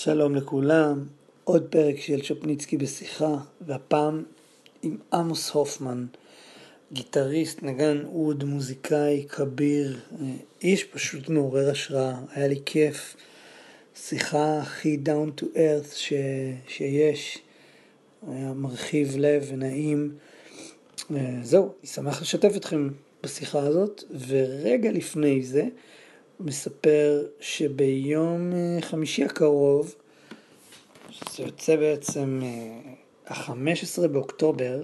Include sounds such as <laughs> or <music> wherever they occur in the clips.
שלום לכולם, עוד פרק של שפניצקי בשיחה, והפעם עם עמוס הופמן, גיטריסט, נגן אוד, מוזיקאי, כביר, איש פשוט מעורר השראה, היה לי כיף, שיחה הכי down to earth ש... שיש, היה מרחיב לב ונעים. זהו, אני שמח לשתף אתכם בשיחה הזאת, ורגע לפני זה, מספר שביום אה, חמישי הקרוב, שזה יוצא בעצם ה-15 אה, באוקטובר,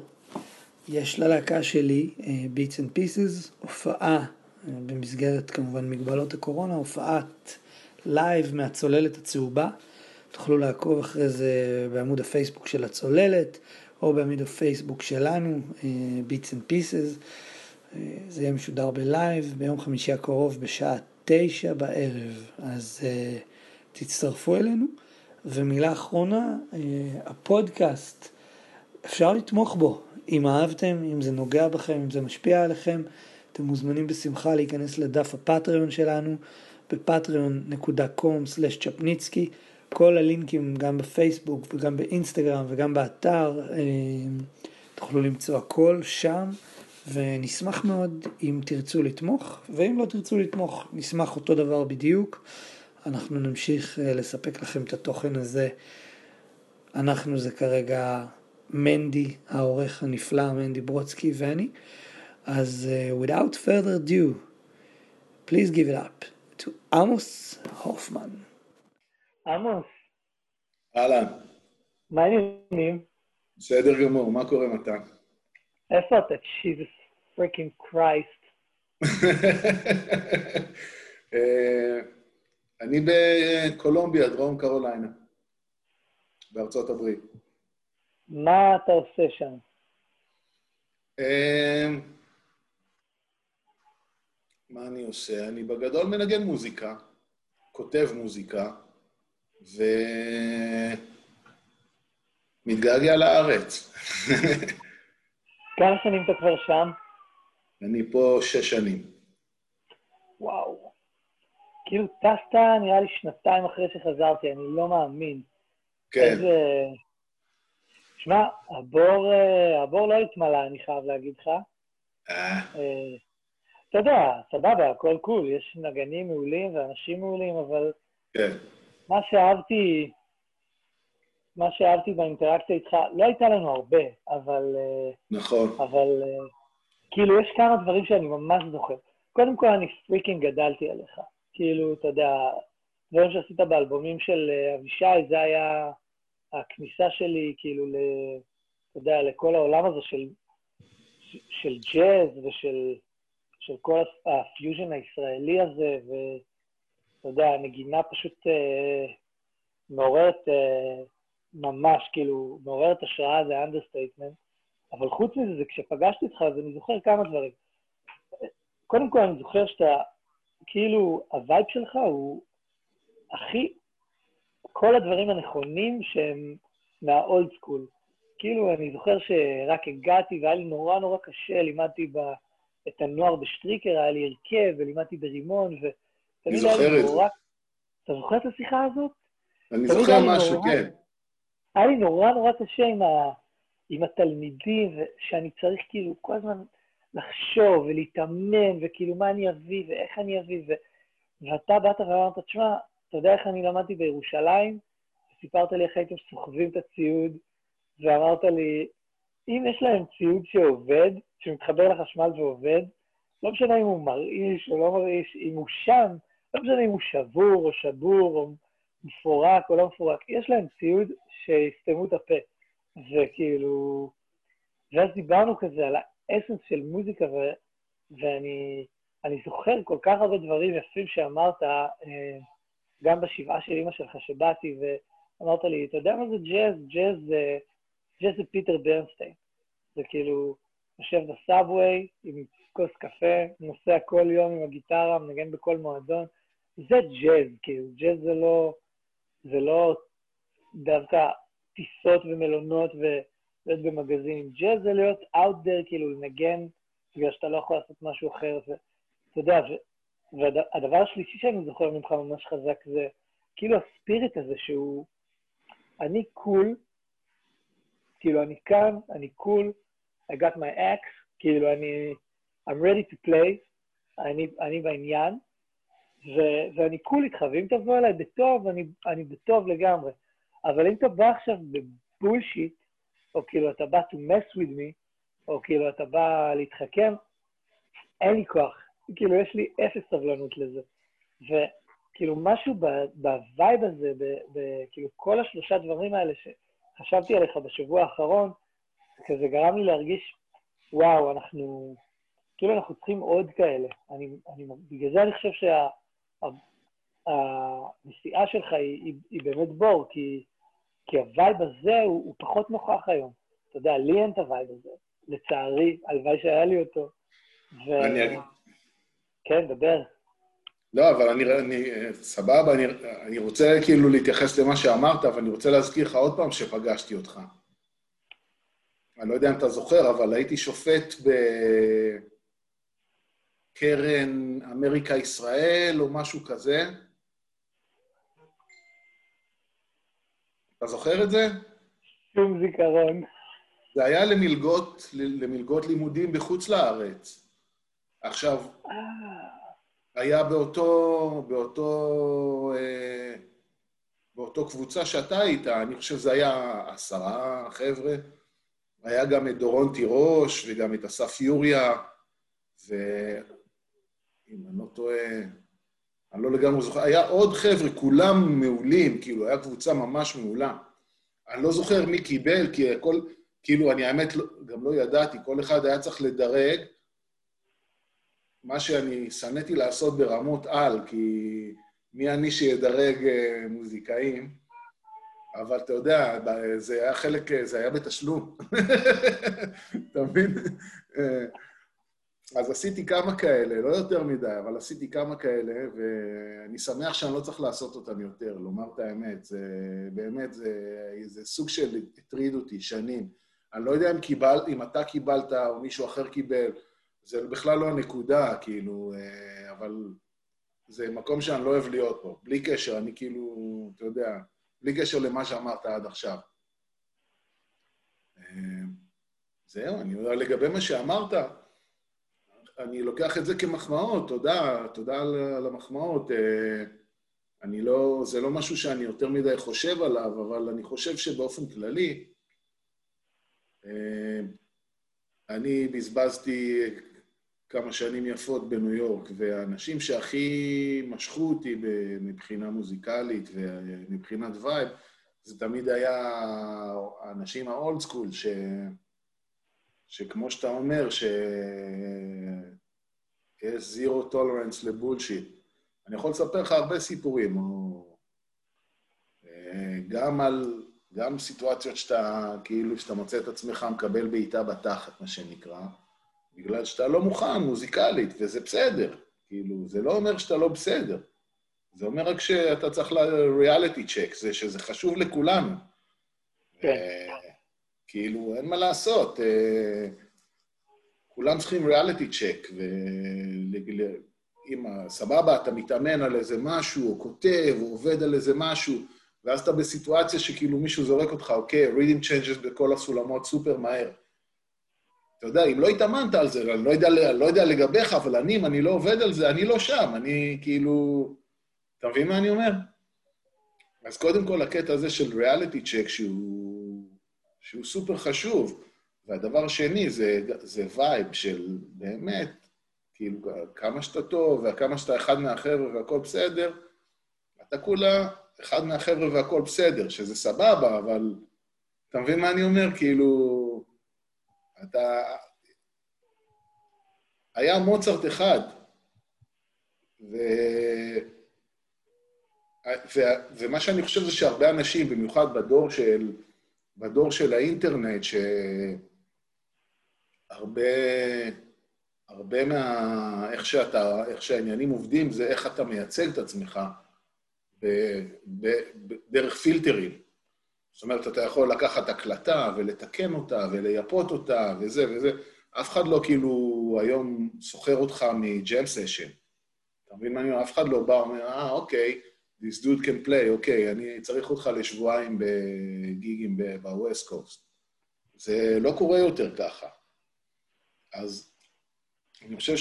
יש ללהקה שלי, אה, Beats and Pieces, הופעה, במסגרת כמובן מגבלות הקורונה, הופעת live מהצוללת הצהובה. תוכלו לעקוב אחרי זה בעמוד הפייסבוק של הצוללת, או בעמוד הפייסבוק שלנו, Beats and Pieces. זה יהיה משודר בלייב ביום חמישי הקרוב בשעה תשע בערב, אז uh, תצטרפו אלינו. ומילה אחרונה, uh, הפודקאסט, אפשר לתמוך בו. אם אהבתם, אם זה נוגע בכם, אם זה משפיע עליכם, אתם מוזמנים בשמחה להיכנס לדף הפטריון שלנו בפטריון.com/צ'פניצקי. כל הלינקים גם בפייסבוק וגם באינסטגרם וגם באתר, uh, תוכלו למצוא הכל שם. ונשמח מאוד אם תרצו לתמוך, ואם לא תרצו לתמוך, נשמח אותו דבר בדיוק. אנחנו נמשיך אה, לספק לכם את התוכן הזה. אנחנו זה כרגע מנדי, העורך הנפלא, מנדי ברוצקי ואני. אז uh, without further ado, please give it up to עמוס הופמן. עמוס. אהלן. מה העניינים? בסדר גמור, מה קורה מתן? איפה אתה? Jesus freaking Christ. אה, <laughs> אני בקולומביה, דרום קרוליינה, בארצות הברית. מה אתה עושה שם? אה, מה אני עושה? אני בגדול מנגן מוזיקה, כותב מוזיקה, ומתגעגע לארץ. <laughs> כמה שנים אתה כבר שם? אני פה שש שנים. וואו. כאילו טסת נראה לי שנתיים אחרי שחזרתי, אני לא מאמין. כן. איזה... שמע, הבור, אה, הבור לא התמלא, אני חייב להגיד לך. אה. אה. אתה יודע, סבבה, הכל cool, יש נגנים מעולים ואנשים מעולים, אבל... כן. מה שאהבתי, מה שאהבתי באינטראקציה איתך, לא הייתה לנו הרבה, אבל... אה, נכון. אבל אה, כאילו, יש כמה דברים שאני ממש זוכר. קודם כל, אני freaking גדלתי עליך. כאילו, אתה יודע, דברים שעשית באלבומים של אה, אבישי, זה היה הכניסה שלי, כאילו, ל... אתה יודע, לכל העולם הזה של, של ג'אז ושל של כל הפיוז'ן הישראלי הזה, ואתה יודע, הנגינה פשוט אה, מעוררת אה, ממש, כאילו, מעוררת השראה זה understatement, אבל חוץ מזה, זה כשפגשתי אותך, אז אני זוכר כמה דברים. קודם כל, אני זוכר שאתה, כאילו, ה vibe שלך הוא הכי, כל הדברים הנכונים שהם מהאולד סקול. כאילו, אני זוכר שרק הגעתי והיה לי נורא נורא קשה, לימדתי ב, את הנוער בשטריקר, היה לי הרכב, ולימדתי ברימון, ו... אני זוכר את זה. אתה זוכר את השיחה הזאת? אני זוכר משהו, כן. היה לי נורא נורא קשה עם, ה, עם התלמידים, שאני צריך כאילו כל הזמן לחשוב ולהתאמן, וכאילו מה אני אביא ואיך אני אביא, ו, ואתה באת ואמרת, תשמע, אתה יודע איך אני למדתי בירושלים? סיפרת לי איך הייתם סוחבים את הציוד, ואמרת לי, אם יש להם ציוד שעובד, שמתחבר לחשמל ועובד, לא משנה אם הוא מרעיש או לא מרעיש, אם הוא שם, לא משנה אם הוא שבור או שבור או מפורק או לא מפורק, יש להם ציוד שיסתמו את הפה. וכאילו, ואז דיברנו כזה על האסנס של מוזיקה, ו, ואני אני זוכר כל כך הרבה דברים יפים שאמרת, אה, גם בשבעה של אימא שלך שבאתי, ואמרת לי, אתה יודע מה זה ג'אז? ג'אז זה, ג'אז זה פיטר ברנסטיין. זה כאילו, יושב בסאבווי עם כוס קפה, נוסע כל יום עם הגיטרה, מנגן בכל מועדון. זה ג'אז, כאילו, ג'אז זה לא, זה לא דווקא טיסות ומלונות ולהיות במגזינים. ג'אז זה להיות out there, כאילו, לנגן, בגלל שאתה לא יכול לעשות משהו אחר. ואתה יודע, והדבר השלישי שאני זוכר ממך ממש חזק זה כאילו ה spirit הזה שהוא, אני cool, כאילו אני כאן, אני cool, I got my axe, כאילו אני, I'm ready to play, אני, אני בעניין, ו, ואני cool איתך, ואם תבוא אליי בטוב, אני, אני בטוב לגמרי. אבל אם אתה בא עכשיו ב bullshit, או כאילו אתה בא to mess with me, או כאילו אתה בא להתחכם, אין לי כוח. כאילו, יש לי אפס סבלנות לזה. וכאילו, משהו ב vibe הזה, כאילו, כל השלושה דברים האלה שחשבתי עליך בשבוע האחרון, כזה גרם לי להרגיש, וואו, אנחנו, כאילו, אנחנו צריכים עוד כאלה. אני, אני, בגלל זה אני חושב שהנסיעה שה, שלך היא, היא, היא באמת בור, כי, כי ה vibe הזה הוא, הוא פחות נוכח היום. אתה יודע, לי אין את ה vibe הזה. לצערי, הלוואי שהיה לי אותו. ו... אני... כן, דבר. לא, אבל אני, אני סבבה, אני, אני רוצה כאילו להתייחס למה שאמרת, אבל אני רוצה להזכיר לך עוד פעם שפגשתי אותך. אני לא יודע אם אתה זוכר, אבל הייתי שופט בקרן אמריקה-ישראל או משהו כזה. אתה זוכר את זה? שום זיכרון. זה היה למלגות, למלגות לימודים בחוץ לארץ. עכשיו, אה. היה באותו, באותו, אה, באותו קבוצה שאתה היית, אני חושב שזה היה עשרה חבר'ה, היה גם את דורון תירוש וגם את אסף יוריה, ואם אני לא טועה, אני לא לגמרי זוכר, היה עוד חבר'ה, כולם מעולים, כאילו, היה קבוצה ממש מעולה. אני לא זוכר מי קיבל, כי הכל, כאילו, אני האמת לא, גם לא ידעתי, כל אחד היה צריך לדרג. מה שאני שנאתי לעשות ברמות על, כי מי אני שידרג אה, מוזיקאים, אבל אתה יודע, זה היה חלק, זה היה בתשלום. <laughs> אתה מבין? אז עשיתי כמה כאלה, לא יותר מדי, אבל עשיתי כמה כאלה, ואני שמח שאני לא צריך לעשות אותם יותר, לומר את האמת. זה באמת, זה, זה סוג של הטריד אותי שנים. אני לא יודע אם, קיבל, אם אתה קיבלת או מישהו אחר קיבל, זה בכלל לא הנקודה, כאילו, אה, אבל זה מקום שאני לא אוהב להיות בו. בלי קשר, אני כאילו, אתה יודע, בלי קשר למה שאמרת עד עכשיו. אה, זהו, אני יודע, לגבי מה שאמרת, אני לוקח את זה כמחמאות, תודה, תודה על המחמאות. אה, אני לא, זה לא משהו שאני יותר מדי חושב עליו, אבל אני חושב שבאופן כללי, אה, אני בזבזתי כמה שנים יפות בניו יורק, והאנשים שהכי משכו אותי מבחינה מוזיקלית ומבחינת וייב, זה תמיד היה האנשים ה old school, ש... שכמו שאתה אומר, שיש zero tolerance ל bullshit. אני יכול לספר לך הרבה סיפורים, או... אה, גם על גם סיטואציות שאתה, כאילו, שאתה מוצא את עצמך מקבל בעיטה בתחת, מה שנקרא, בגלל שאתה לא מוכן מוזיקלית, וזה בסדר. כאילו, זה לא אומר שאתה לא בסדר. זה אומר רק שאתה צריך ל-reality check, זה שזה חשוב לכולנו. כן. כאילו, אין מה לעשות. אה, כולם צריכים ריאליטי צ'ק, ואם סבבה, אתה מתאמן על איזה משהו, או כותב, או עובד על איזה משהו, ואז אתה בסיטואציה שכאילו מישהו זורק אותך, אוקיי, reading changes בכל הסולמות סופר מהר. אתה יודע, אם לא התאמנת על זה, אני לא יודע, לא יודע לגביך, אבל אני, אם אני לא עובד על זה, אני לא שם, אני כאילו... אתה מבין מה אני אומר? אז קודם כל, הקטע הזה של reality check, שהוא, שהוא סופר חשוב, והדבר השני זה, זה vibe של באמת, כאילו, כמה שאתה טוב, וכמה שאתה אחד מהחבר'ה והכל בסדר, אתה כולה אחד מהחבר'ה והכל בסדר, שזה סבבה, אבל אתה מבין מה אני אומר? כאילו, אתה... היה מוצרט אחד, ו... ו... ומה שאני חושב זה שהרבה אנשים, במיוחד בדור של, בדור של האינטרנט, שהרבה הרבה מה... איך שאתה, איך שהעניינים עובדים, זה איך אתה מייצג את עצמך. דרך פילטרים. זאת אומרת, אתה יכול לקחת הקלטה ולתקן אותה ולייפות אותה וזה וזה. אף אחד לא כאילו היום סוחר אותך מג'ם סשן. אתה מבין מה אני אומר? אף אחד לא בא ואומר, אה, אוקיי, this dude can play, אוקיי, אני צריך אותך לשבועיים בגיגים בווסט קוסט. זה לא קורה יותר ככה. אז אני חושב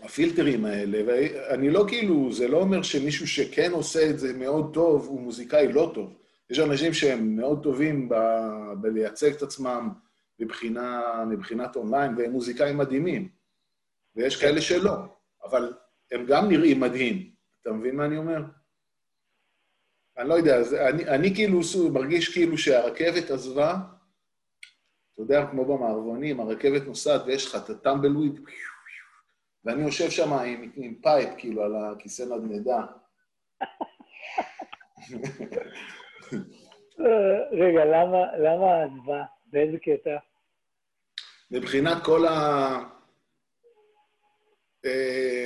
שהפילטרים האלה, ואני לא כאילו, זה לא אומר שמישהו שכן עושה את זה מאוד טוב, הוא מוזיקאי לא טוב. יש אנשים שהם מאוד טובים ב... בלייצג את עצמם מבחינה, מבחינת אונליין, והם מוזיקאים מדהימים. ויש כאלה שלא, אבל הם גם נראים מדהים. אתה מבין מה אני אומר? אני לא יודע, זה, אני, אני כאילו מרגיש כאילו שהרכבת עזבה, אתה יודע, כמו במערבונים, הרכבת נוסעת ויש לך את ה tumbleweed, ואני יושב שם עם, עם pipe, כאילו, על הכיסא נדנדה. רגע, למה, למה עזבה? באיזה קטע? מבחינת כל ה... אה,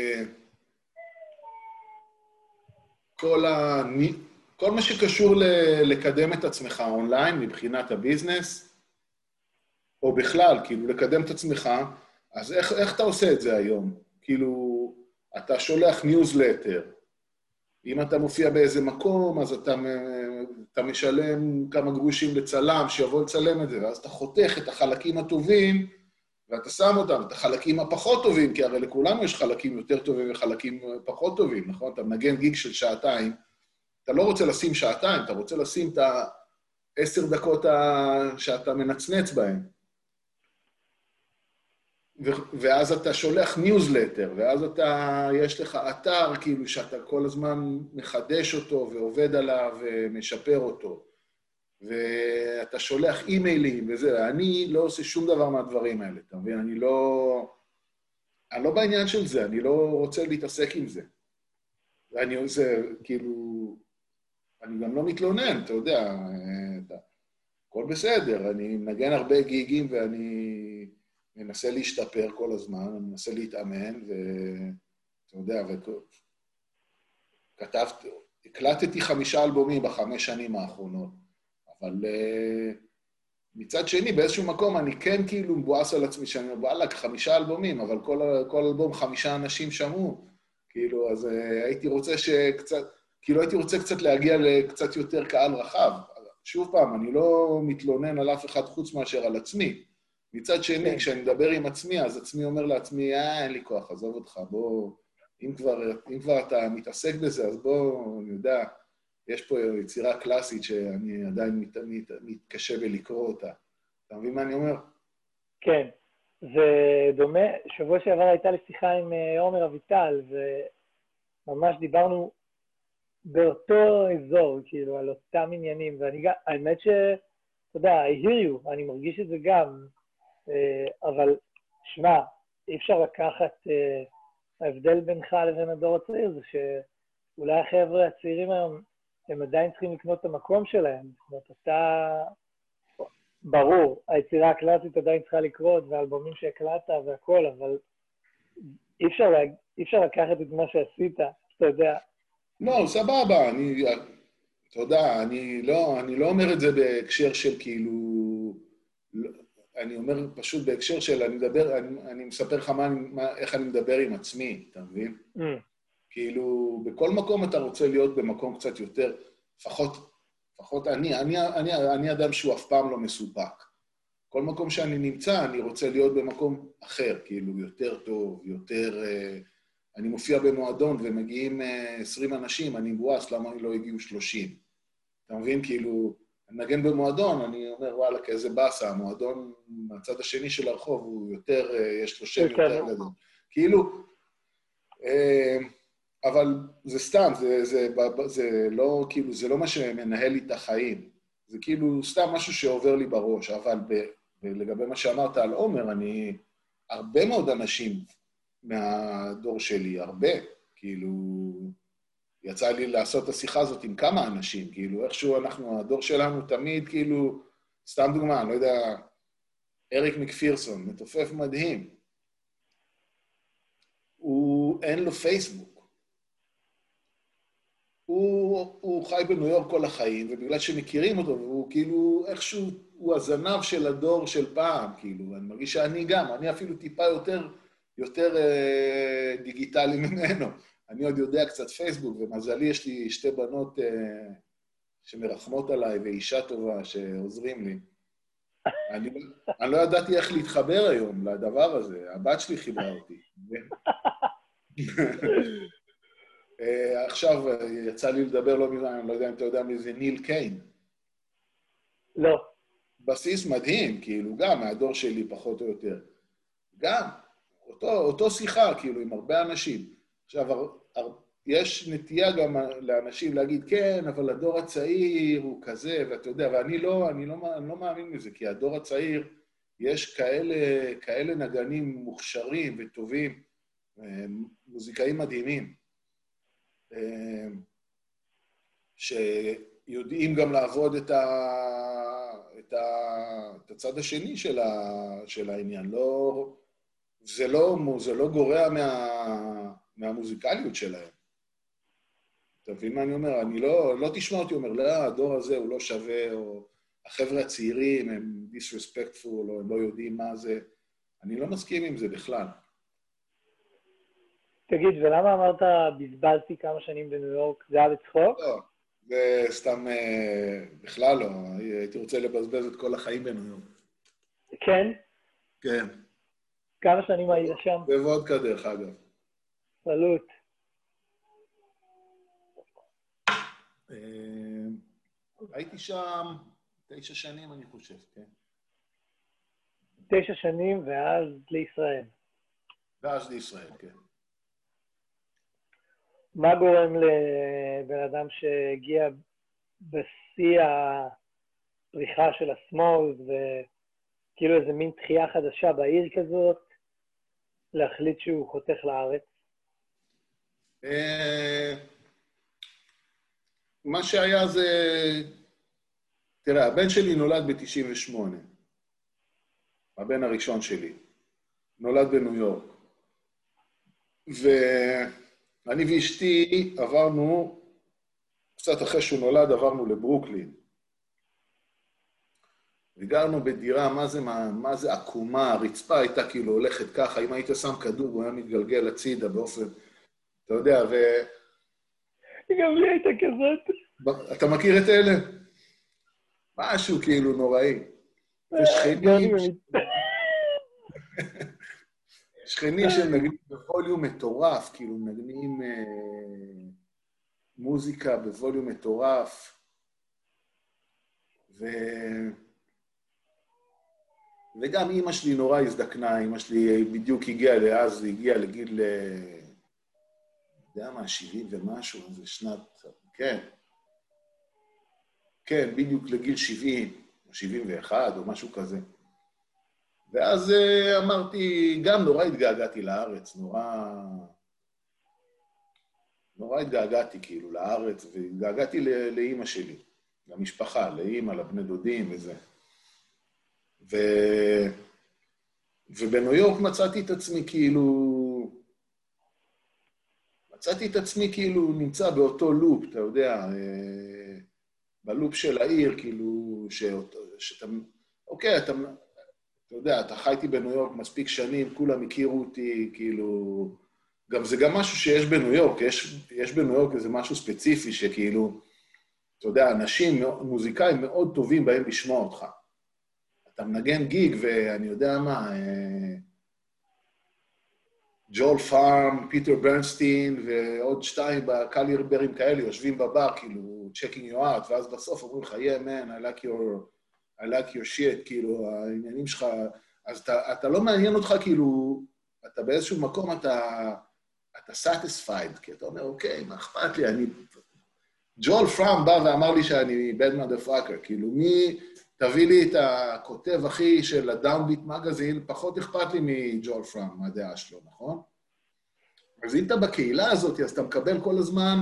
כל, ה... כל מה שקשור ל... לקדם את עצמך אונליין מבחינת ה business, או בכלל, כאילו, לקדם את עצמך, אז איך, איך אתה עושה את זה היום? כאילו, אתה שולח ניוזלטר. אם אתה מופיע באיזה מקום, אז אתה, אתה משלם כמה גרושים לצלם שיבוא לצלם את זה, ואז אתה חותך את החלקים הטובים ואתה שם אותם, את החלקים הפחות טובים, כי הרי לכולנו יש חלקים יותר טובים וחלקים פחות טובים, נכון? אתה מנגן gig של שעתיים, אתה לא רוצה לשים שעתיים, אתה רוצה לשים את העשר דקות שאתה מנצנץ בהן. ואז אתה שולח ניוזלטר, ואז אתה, יש לך אתר כאילו שאתה כל הזמן מחדש אותו ועובד עליו ומשפר אותו. ואתה שולח אימיילים וזה, אני לא עושה שום דבר מהדברים האלה, אתה מבין? אני לא... אני לא בעניין של זה, אני לא רוצה להתעסק עם זה. ואני עושה, כאילו... אני גם לא מתלונן, אתה יודע. הכל בסדר, אני מנגן הרבה גיגים ואני מנסה להשתפר כל הזמן, אני מנסה להתאמן, ואתה יודע, וכתבתי, הקלטתי חמישה אלבומים בחמש שנים האחרונות. אבל uh, מצד שני, באיזשהו מקום אני כן כאילו מבואס על עצמי, שאני אומר, וואלכ, חמישה אלבומים, אבל כל, כל אלבום חמישה אנשים שמעו. כאילו, אז uh, הייתי רוצה שקצת, כאילו הייתי רוצה קצת להגיע לקצת יותר קהל רחב. שוב פעם, אני לא מתלונן על אף אחד חוץ מאשר על עצמי. מצד שני, כן. כשאני מדבר עם עצמי, אז עצמי אומר לעצמי, אה, אין לי כוח, עזוב אותך, בוא... אם כבר, אם כבר אתה מתעסק בזה, אז בוא, אני יודע, יש פה יצירה קלאסית שאני עדיין מת, מת, מתקשה בלקרוא אותה. אתה מבין מה אני אומר? כן. זה דומה, שבוע שעבר הייתה לי שיחה עם אה, עומר אביטל, וממש דיברנו באותו אזור, כאילו, על אותם עניינים, ואני גם, האמת ש... אתה יודע, I hear you, אני מרגיש את זה גם, אה, אבל שמע, אי אפשר לקחת, אה, ההבדל בינך לבין הדור הצעיר זה שאולי החבר'ה הצעירים היום הם עדיין צריכים לקנות את המקום שלהם. זאת אומרת, אתה... ברור, היצירה הקלאסית עדיין צריכה לקרות, והאלבומים שהקלטת והכול, אבל אי אפשר, לה... אי אפשר לקחת את מה שעשית, אתה יודע. לא, סבבה, אני... אתה יודע, אני לא, אני לא אומר את זה בהקשר של כאילו... אני אומר פשוט בהקשר של, אני מדבר, אני, אני מספר לך מה, מה, איך אני מדבר עם עצמי, אתה מבין? Mm. כאילו, בכל מקום אתה רוצה להיות במקום קצת יותר, לפחות, לפחות אני, אני, אני, אני אדם שהוא אף פעם לא מסופק. כל מקום שאני נמצא, אני רוצה להיות במקום אחר, כאילו, יותר טוב, יותר... אה, אני מופיע במועדון ומגיעים 20 אה, אנשים, אני מבואס, למה לא הגיעו 30? אתה מבין? כאילו, אני מנגן במועדון, אני אומר, וואלה, כאיזה באסה, המועדון מהצד השני של הרחוב הוא יותר, אה, יש לו שם יותר. גדול. כאילו, אבל זה סתם, זה, זה, זה, זה לא, כאילו, זה לא מה שמנהל לי את החיים. זה כאילו סתם משהו שעובר לי בראש, אבל ב, לגבי מה שאמרת על עומר, אני... הרבה מאוד אנשים מהדור שלי, הרבה, כאילו... יצא לי לעשות את השיחה הזאת עם כמה אנשים, כאילו, איכשהו אנחנו, הדור שלנו תמיד, כאילו, סתם דוגמה, אני לא יודע, אריק מקפירסון, מתופף מדהים. הוא, אין לו פייסבוק. הוא, הוא חי בניו יורק כל החיים, ובגלל שמכירים אותו, והוא כאילו, איכשהו, הוא הזנב של הדור של פעם, כאילו, אני מרגיש שאני גם, אני אפילו טיפה יותר, יותר אה, דיגיטלי <laughs> ממנו. אני עוד יודע קצת פייסבוק, ומזלי יש לי שתי בנות אה, שמרחמות עליי ואישה טובה שעוזרים לי. אני, אני לא ידעתי איך להתחבר היום לדבר הזה, הבת שלי חיברה אותי. <laughs> אה, עכשיו אה, יצא לי לדבר לא מזמן, אני לא יודע אם אתה יודע מי זה ניל קיין. לא. בסיס מדהים, כאילו, גם מהדור שלי פחות או יותר. גם, אותו, אותו שיחה, כאילו, עם הרבה אנשים. עכשיו, הר, הר, יש נטייה גם לאנשים להגיד, כן, אבל הדור הצעיר הוא כזה, ואתה יודע, ואני לא, אני לא, אני לא מאמין בזה, כי הדור הצעיר, יש כאלה, כאלה נגנים מוכשרים וטובים, אה, מוזיקאים מדהימים, שיודעים גם לעבוד את, ה, את, ה, את הצד השני של, ה, של העניין. לא, זה, לא, זה לא גורע מה, מהמוזיקליות שלהם. אתה מבין מה אני אומר? אני לא, לא תשמע אותי אומר, לא, הדור הזה הוא לא שווה, או החבר'ה הצעירים הם disrespectful, או הם לא יודעים מה זה. אני לא מסכים עם זה בכלל. תגיד, ולמה אמרת בזבזתי כמה שנים בניו יורק? זה היה בצחוק? לא, זה סתם, אה, בכלל לא. הייתי רוצה לבזבז את כל החיים בניו יורק. כן? כן. כמה שנים היית שם? בוודקה, דרך אגב. סלוט. אה, הייתי שם תשע שנים, אני חושב, כן. תשע שנים, ואז לישראל. ואז לישראל, כן. מה גורם לבן אדם שהגיע בשיא הפריחה של השמאל, וכאילו איזה מין תחייה חדשה בעיר כזאת, להחליט שהוא חותך לארץ? אה, מה שהיה זה... תראה, הבן שלי נולד ב-98. הבן הראשון שלי. נולד בניו יורק. ואני ואשתי עברנו, קצת אחרי שהוא נולד, עברנו לברוקלין. וגרנו בדירה, מה זה, מה, מה זה עקומה, הרצפה הייתה כאילו הולכת ככה, אם היית שם כדור, הוא היה מתגלגל הצידה באופן, אתה יודע, ו... גם לי הייתה כזאת. אתה מכיר את אלה? משהו כאילו נוראי. ושכנים... שכנים שמנגנים בווליום מטורף, כאילו מנגנים אה, מוזיקה בווליום מטורף. ו... וגם אימא שלי נורא הזדקנה, אימא שלי בדיוק הגיעה לאז, היא הגיעה לגיל, אה, יודע מה, 70 ומשהו, זה שנת, כן. כן, בדיוק לגיל 70, או 71, או משהו כזה. ואז אה, אמרתי, גם נורא התגעגעתי לארץ, נורא... נורא התגעגעתי כאילו לארץ, והתגעגעתי לאימא שלי, למשפחה, לאימא, לבני דודים וזה. ו... ובניו יורק מצאתי את עצמי כאילו... מצאתי את עצמי כאילו נמצא באותו לופ, אתה יודע, אה, בלופ של העיר, כאילו, שאת, שאתה... אוקיי, אתה... אתה יודע, אתה חייתי בניו יורק מספיק שנים, כולם הכירו אותי, כאילו... גם זה גם משהו שיש בניו יורק, יש, יש בניו יורק איזה משהו ספציפי שכאילו, אתה יודע, אנשים, מוזיקאים מאוד טובים בהם לשמוע אותך. אתה מנגן גיג, ואני יודע מה, אה, ג'ול פארם, פיטר ברנסטין ועוד שתיים בקליברים כאלה יושבים בבר, כאילו, checking you out, ואז בסוף אומרים לך, yeah man, I like your, I like your shit, כאילו, העניינים שלך, אז אתה, אתה לא מעניין אותך, כאילו, אתה באיזשהו מקום, אתה, אתה satisfied, כי אתה אומר, אוקיי, מה אכפת לי, אני... ג'ול פראם בא ואמר לי שאני bad motherfucker, כאילו, מי... תביא לי את הכותב הכי של הדאונביט מגזין, פחות אכפת לי מג'ול פראם, מהדעה שלו, נכון? אז אם אתה בקהילה הזאת, אז אתה מקבל כל הזמן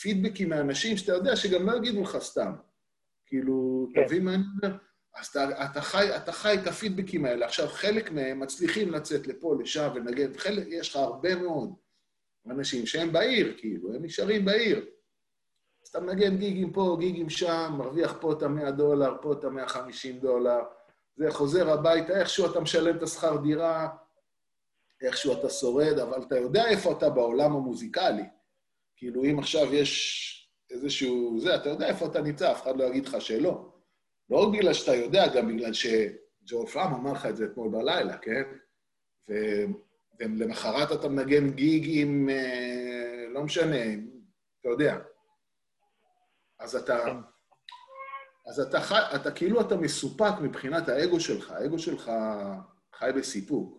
פידבקים מאנשים שאתה יודע שגם לא יגידו לך סתם. כאילו, כן. תבין מה אני אומר? אז אתה, אתה, חי, אתה חי את הפידבקים האלה. עכשיו, חלק מהם מצליחים לצאת לפה, לשם ולנגן, חלק, יש לך הרבה מאוד אנשים שהם בעיר, כאילו, הם נשארים בעיר. אז אתה מנגן גיגים פה, גיגים שם, מרוויח פה את ה-100 דולר, פה את ה-150 דולר, זה חוזר הביתה, איכשהו אתה משלם את השכר דירה, איכשהו אתה שורד, אבל אתה יודע איפה אתה בעולם המוזיקלי. כאילו, אם עכשיו יש איזשהו... זה, אתה יודע איפה אתה נמצא, אף אחד לא יגיד לך שלא. לא רק בגלל שאתה יודע, גם בגלל שג'ו פאם אמר לך את זה אתמול בלילה, כן? ו... ולמחרת אתה מנגן גיג עם... אה, לא משנה, אתה יודע. אז אתה... כן. אז אתה, חי, אתה כאילו אתה מסופק מבחינת האגו שלך, האגו שלך חי בסיפוק.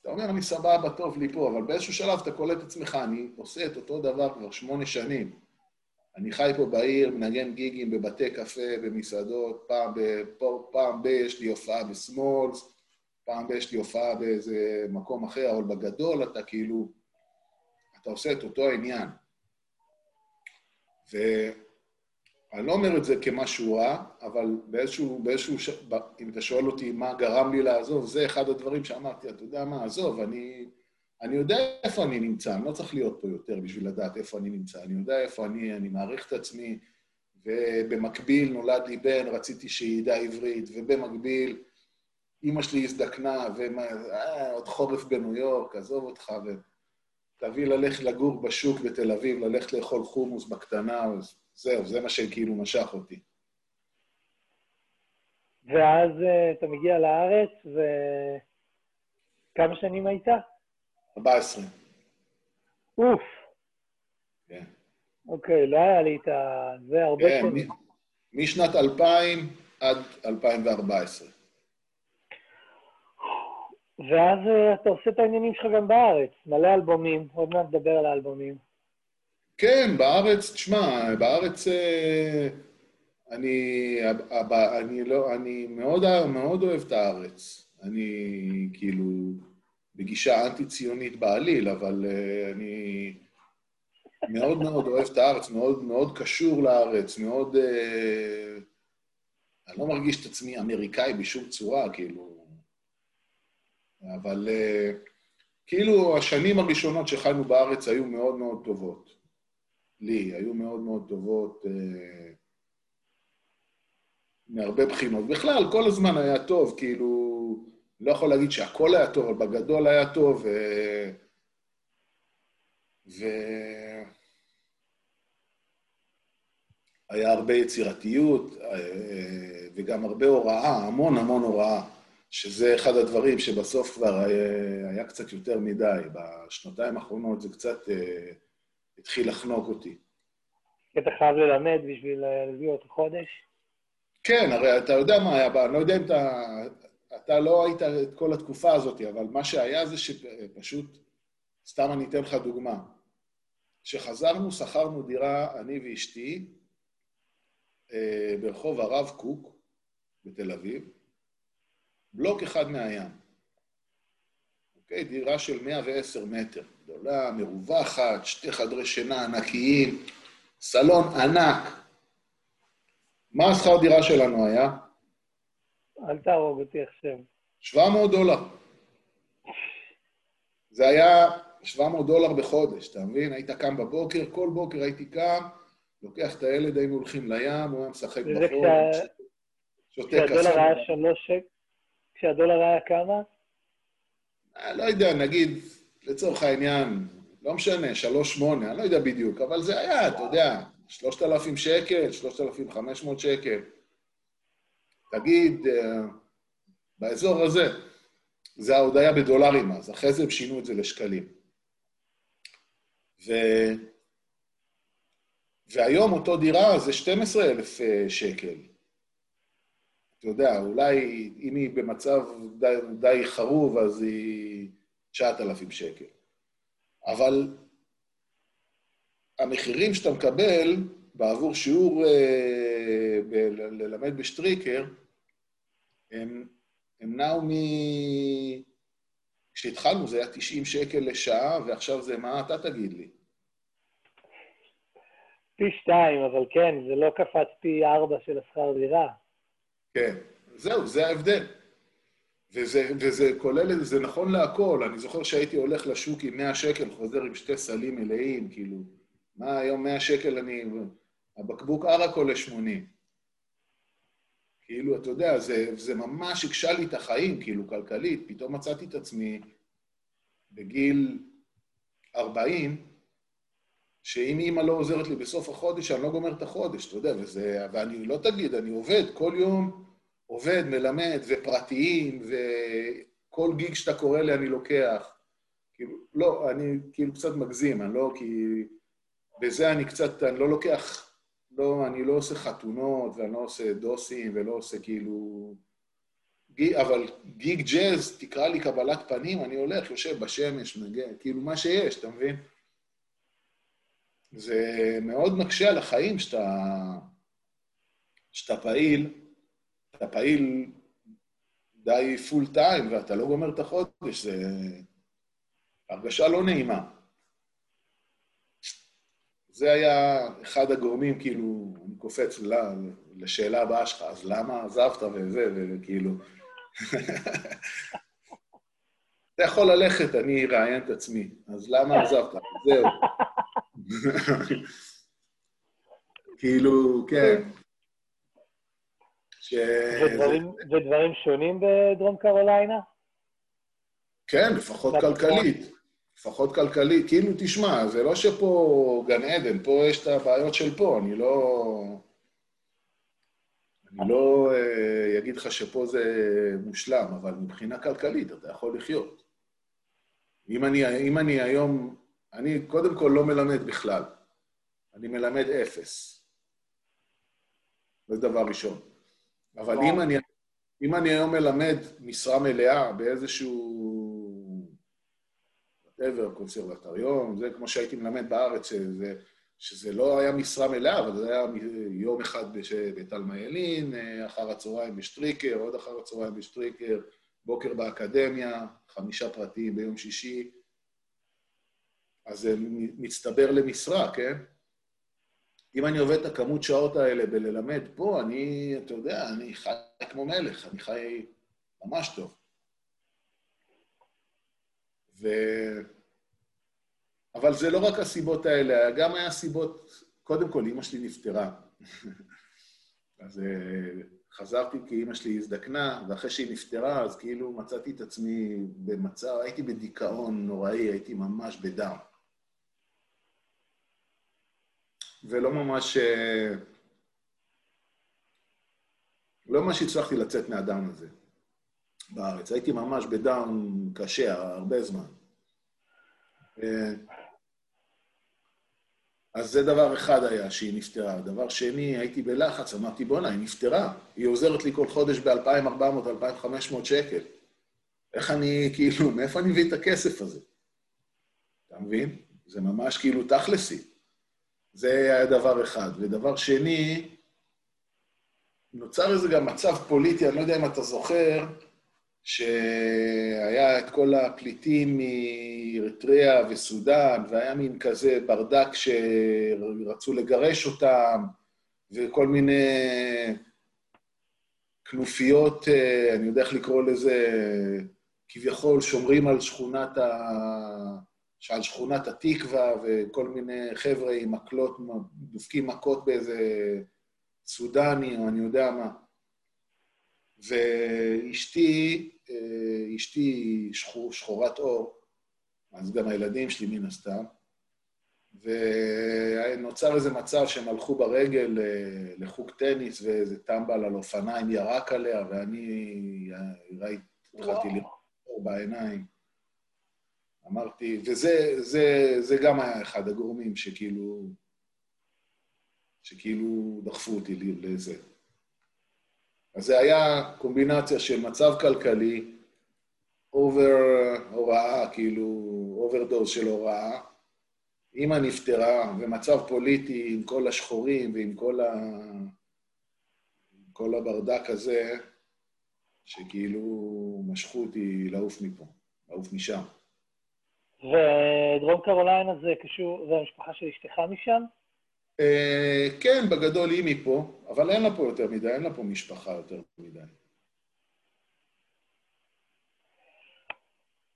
אתה אומר, אני סבבה, טוב לי פה, אבל באיזשהו שלב אתה קולט את עצמך, אני עושה את אותו דבר כבר שמונה שנים. אני חי פה בעיר, מנגן גיגים בבתי קפה, במסעדות, פעם ב... פעם ב... יש לי הופעה בסמולס, פעם ב... יש לי הופעה באיזה מקום אחר, אבל בגדול אתה כאילו, אתה עושה את אותו העניין. ואני לא אומר את זה כמשהו רע, אבל באיזשהו, באיזשהו, ש... אם אתה שואל אותי מה גרם לי לעזוב, זה אחד הדברים שאמרתי, אתה יודע מה, עזוב, אני... אני יודע איפה אני נמצא, אני לא צריך להיות פה יותר בשביל לדעת איפה אני נמצא. אני יודע איפה אני, אני מעריך את עצמי, ובמקביל נולד לי בן, רציתי שידע עברית, ובמקביל אימא שלי הזדקנה, ועוד חורף בניו יורק, עזוב אותך, ותביא ללכת לגור בשוק בתל אביב, ללכת לאכול חומוס בקטנה, זהו, זה מה שכאילו משך אותי. ואז uh, אתה מגיע לארץ, וכמה שנים היית? 14. אוף. כן. אוקיי, לא היה לי את ה... זה הרבה כן, שנים. משנת 2000 עד 2014. ואז אה, אתה עושה את העניינים שלך גם בארץ, מלא אלבומים, עוד מעט נדבר על האלבומים. כן, בארץ, תשמע, בארץ אה, אני, אני, לא, אני מאוד, מאוד אוהב את הארץ. אני כאילו, בגישה אנטי-ציונית בעליל, אבל uh, אני מאוד מאוד אוהב את הארץ, מאוד מאוד קשור לארץ, מאוד... Uh, אני לא מרגיש את עצמי אמריקאי בשום צורה, כאילו... אבל uh, כאילו השנים הראשונות שחיינו בארץ היו מאוד מאוד טובות. לי, היו מאוד מאוד טובות uh, מהרבה בחינות. בכלל, כל הזמן היה טוב, כאילו... לא יכול להגיד שהכל היה טוב, אבל בגדול היה טוב, ו... ו... היה הרבה יצירתיות וגם הרבה הוראה, המון המון הוראה, שזה אחד הדברים שבסוף כבר היה, היה קצת יותר מדי. בשנתיים האחרונות זה קצת אה, התחיל לחנוק אותי. אתה חייב ללמד בשביל להביא אותו חודש? כן, הרי אתה יודע מה היה, אני לא יודע אם אתה... אתה לא היית את כל התקופה הזאת, אבל מה שהיה זה שפשוט, סתם אני אתן לך דוגמה. כשחזרנו, שכרנו דירה, אני ואשתי, אה, ברחוב הרב קוק בתל אביב, בלוק אחד מהים. אוקיי? דירה של 110 מטר, גדולה, מרווחת, שתי חדרי שינה ענקיים, סלון ענק. מה השכר דירה שלנו היה? אל תהרוג אותי עכשיו. 700 דולר. זה היה 700 דולר בחודש, אתה מבין? היית קם בבוקר, כל בוקר הייתי קם, לוקח את הילד, היינו הולכים לים, הוא היה משחק בחור, שותה קפה. כשהדולר היה שלוש שקל? כשהדולר היה כמה? אה, לא יודע, נגיד, לצורך העניין, לא משנה, שלוש שמונה, אני לא יודע בדיוק, אבל זה היה, אתה יודע, שלושת אלפים שקל, שלושת אלפים חמש מאות שקל. תגיד, אה, באזור הזה, זה עוד היה בדולרים אז, אחרי זה הם שינו את זה לשקלים. ו... והיום אותו דירה זה 12,000 אה, שקל. אתה יודע, אולי אם היא במצב די, די חרוב, אז היא 9,000 שקל. אבל המחירים שאתה מקבל בעבור שיעור אה, ללמד בשטריקר, הם, הם נעו מ... כשהתחלנו זה היה 90 שקל לשעה, ועכשיו זה מה אתה תגיד לי? פי שתיים, אבל כן, זה לא קפץ פי ארבע של השכר דירה. כן, זהו, זה ההבדל. וזה, וזה כולל, זה נכון להכל. אני זוכר שהייתי הולך לשוק עם 100 שקל, חוזר עם שתי סלים מלאים, כאילו, מה היום 100 שקל אני... הבקבוק ערק עולה 80. כאילו, אתה יודע, זה, זה ממש הקשה לי את החיים, כאילו, כלכלית. פתאום מצאתי את עצמי בגיל 40, שאם אימא לא עוזרת לי בסוף החודש, אני לא גומר את החודש, אתה יודע, וזה... ואני לא תגיד, אני עובד כל יום, עובד, מלמד, ופרטיים, וכל גיג שאתה קורא לי אני לוקח. כאילו, לא, אני כאילו קצת מגזים, אני לא, כי... בזה אני קצת, אני לא לוקח, לא, אני לא עושה חתונות, ואני לא עושה דוסים, ולא עושה כאילו... אבל גיג ג'אז, תקרא לי קבלת פנים, אני הולך, יושב בשמש, מנגן, כאילו מה שיש, אתה מבין? זה מאוד מקשה על החיים שאתה, שאתה פעיל, אתה פעיל די פול טיים ואתה לא גומר את החודש, זה הרגשה לא נעימה. זה היה אחד הגורמים, כאילו, אני קופץ לשאלה הבאה שלך, אז למה עזבת וזה, וכאילו... אתה יכול ללכת, אני אראיין את עצמי, אז למה עזבת? זהו. כאילו, כן. ש... ודברים שונים בדרום קרוליינה? כן, לפחות כלכלית. לפחות כלכלית. כאילו, תשמע, זה לא שפה גן עדן, פה יש את הבעיות של פה, אני לא... אני לא אה, אגיד לך שפה זה מושלם, אבל מבחינה כלכלית אתה יכול לחיות. אם אני, אם אני היום, אני קודם כל לא מלמד בכלל, אני מלמד אפס. זה דבר ראשון. אבל אם אני, אם אני היום מלמד משרה מלאה באיזשהו, whatever, קונסרבטוריון, זה כמו שהייתי מלמד בארץ, שזה, שזה לא היה משרה מלאה, אבל זה היה יום אחד בתלמה ילין, אחר הצהריים בשטריקר, עוד אחר הצהריים בשטריקר, בוקר באקדמיה, חמישה פרטיים ביום שישי, אז זה מצטבר למשרה, כן? אם אני עובד את הכמות שעות האלה בללמד פה, אני, אתה יודע, אני חי כמו מלך, אני חי ממש טוב. ו... אבל זה לא רק הסיבות האלה, גם היה סיבות, קודם כל, אימא שלי נפטרה. <laughs> אז אה, חזרתי כי אימא שלי הזדקנה, ואחרי שהיא נפטרה, אז כאילו מצאתי את עצמי במצב, הייתי בדיכאון נוראי, הייתי ממש בדם. ולא ממש... אה, לא ממש הצלחתי לצאת מהדם הזה בארץ. הייתי ממש בדם קשה הרבה זמן. אה, אז זה דבר אחד היה, שהיא נפטרה. דבר שני, הייתי בלחץ, אמרתי, בואנה, היא נפטרה. היא עוזרת לי כל חודש ב-2,400-2,500 שקל. איך אני, כאילו, מאיפה אני מביא את הכסף הזה? אתה מבין? זה ממש כאילו תכלסי. זה היה דבר אחד. ודבר שני, נוצר איזה גם מצב פוליטי, אני לא יודע אם אתה זוכר, שהיה את כל הפליטים מאריתריאה וסודאן, והיה מין כזה ברדק שרצו לגרש אותם, וכל מיני כנופיות, אני יודע איך לקרוא לזה, כביכול שומרים על שכונת ה... שעל שכונת התקווה, וכל מיני חבר'ה עם מקלות, דופקים מכות באיזה סודני, או אני יודע מה. ואשתי, אה, אשתי שחור, שחורת אור, אז גם הילדים שלי מן הסתם, ונוצר איזה מצב שהם הלכו ברגל אה, לחוג טניס ואיזה טמבל על אופניים ירק עליה, ואני ראיתי, התחלתי לראות בעיניים. אמרתי, וזה זה, זה גם היה אחד הגורמים שכאילו, שכאילו דחפו אותי לזה. אז זה היה קומבינציה של מצב כלכלי, over הוראה, כאילו overdose של הוראה, אימא נפטרה, ומצב פוליטי עם כל השחורים ועם כל, ה... כל הברדק הזה, שכאילו משכו אותי לעוף מפה, לעוף משם. ודרום קרוליינה זה קשור, זה המשפחה של אשתך משם? אה, כן, בגדול היא מפה, אבל אין לה פה יותר מדי, אין לה פה משפחה יותר מדי.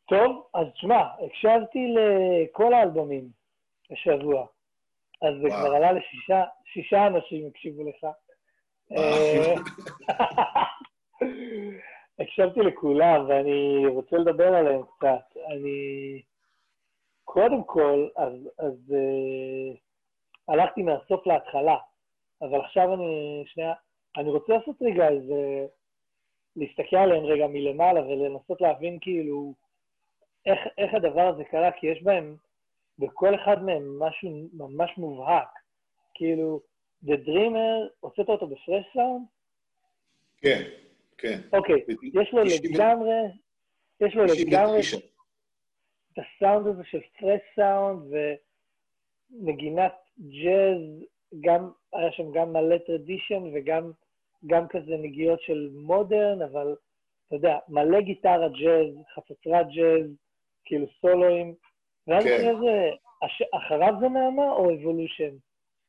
טוב, אז תשמע, הקשבתי לכל האלבומים השבוע, אז זה כבר עלה לשישה אנשים הקשיבו לך. אה, <laughs> הקשבתי לכולם, ואני רוצה לדבר עליהם קצת. אני... קודם כל, אז, אז uh, הלכתי מהסוף להתחלה, אבל עכשיו אני, שנייה, אני רוצה לעשות רגע איזה, להסתכל עליהם רגע מלמעלה ולנסות להבין כאילו איך, איך הדבר הזה קרה, כי יש בהם, בכל אחד מהם משהו ממש מובהק. כאילו, The Dreamer, הוצאת אותו ב Fresh Sound? כן, כן. אוקיי, יש לו לגמרי, יש לו לגמרי את הסאונד הזה של Fresh Sound ונגינת ג'אז, גם, היה שם גם מלא tradition וגם גם כזה נגיעות של modern, אבל אתה יודע, מלא גיטרה ג'אז, חצוצרת ג'אז, כאילו סולואים, ואז כן. אחרי זה, הש... אחריו זה נעמה או Evolution?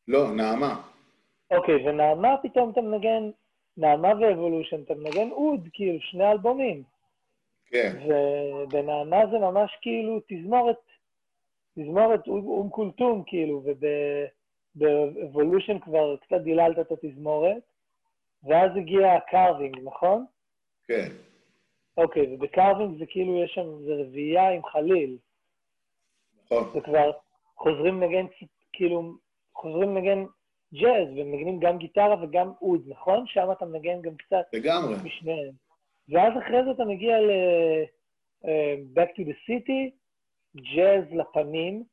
לא, נעמה. אוקיי, ונעמה פתאום אתה מנגן, נעמה ו Evolution, אתה מנגן אוד, כאילו, שני אלבומים. כן, ובנעמה זה ממש כאילו תזמורת, תזמורת אום כולתום, כאילו, וב Evolution כבר קצת דיללת את התזמורת, ואז הגיע ה Craving, נכון? כן. אוקיי, וב Craving זה כאילו, יש שם, זה רביעייה עם חליל. נכון. זה כבר חוזרים לנגן, כאילו, חוזרים לנגן ג'אז, ומנגנים גם גיטרה וגם אוד, נכון? שם אתה מנגן גם קצת לגמרי. משניהם. ואז אחרי זה אתה מגיע ל... אה, Back to the City, ג'אז לפנים,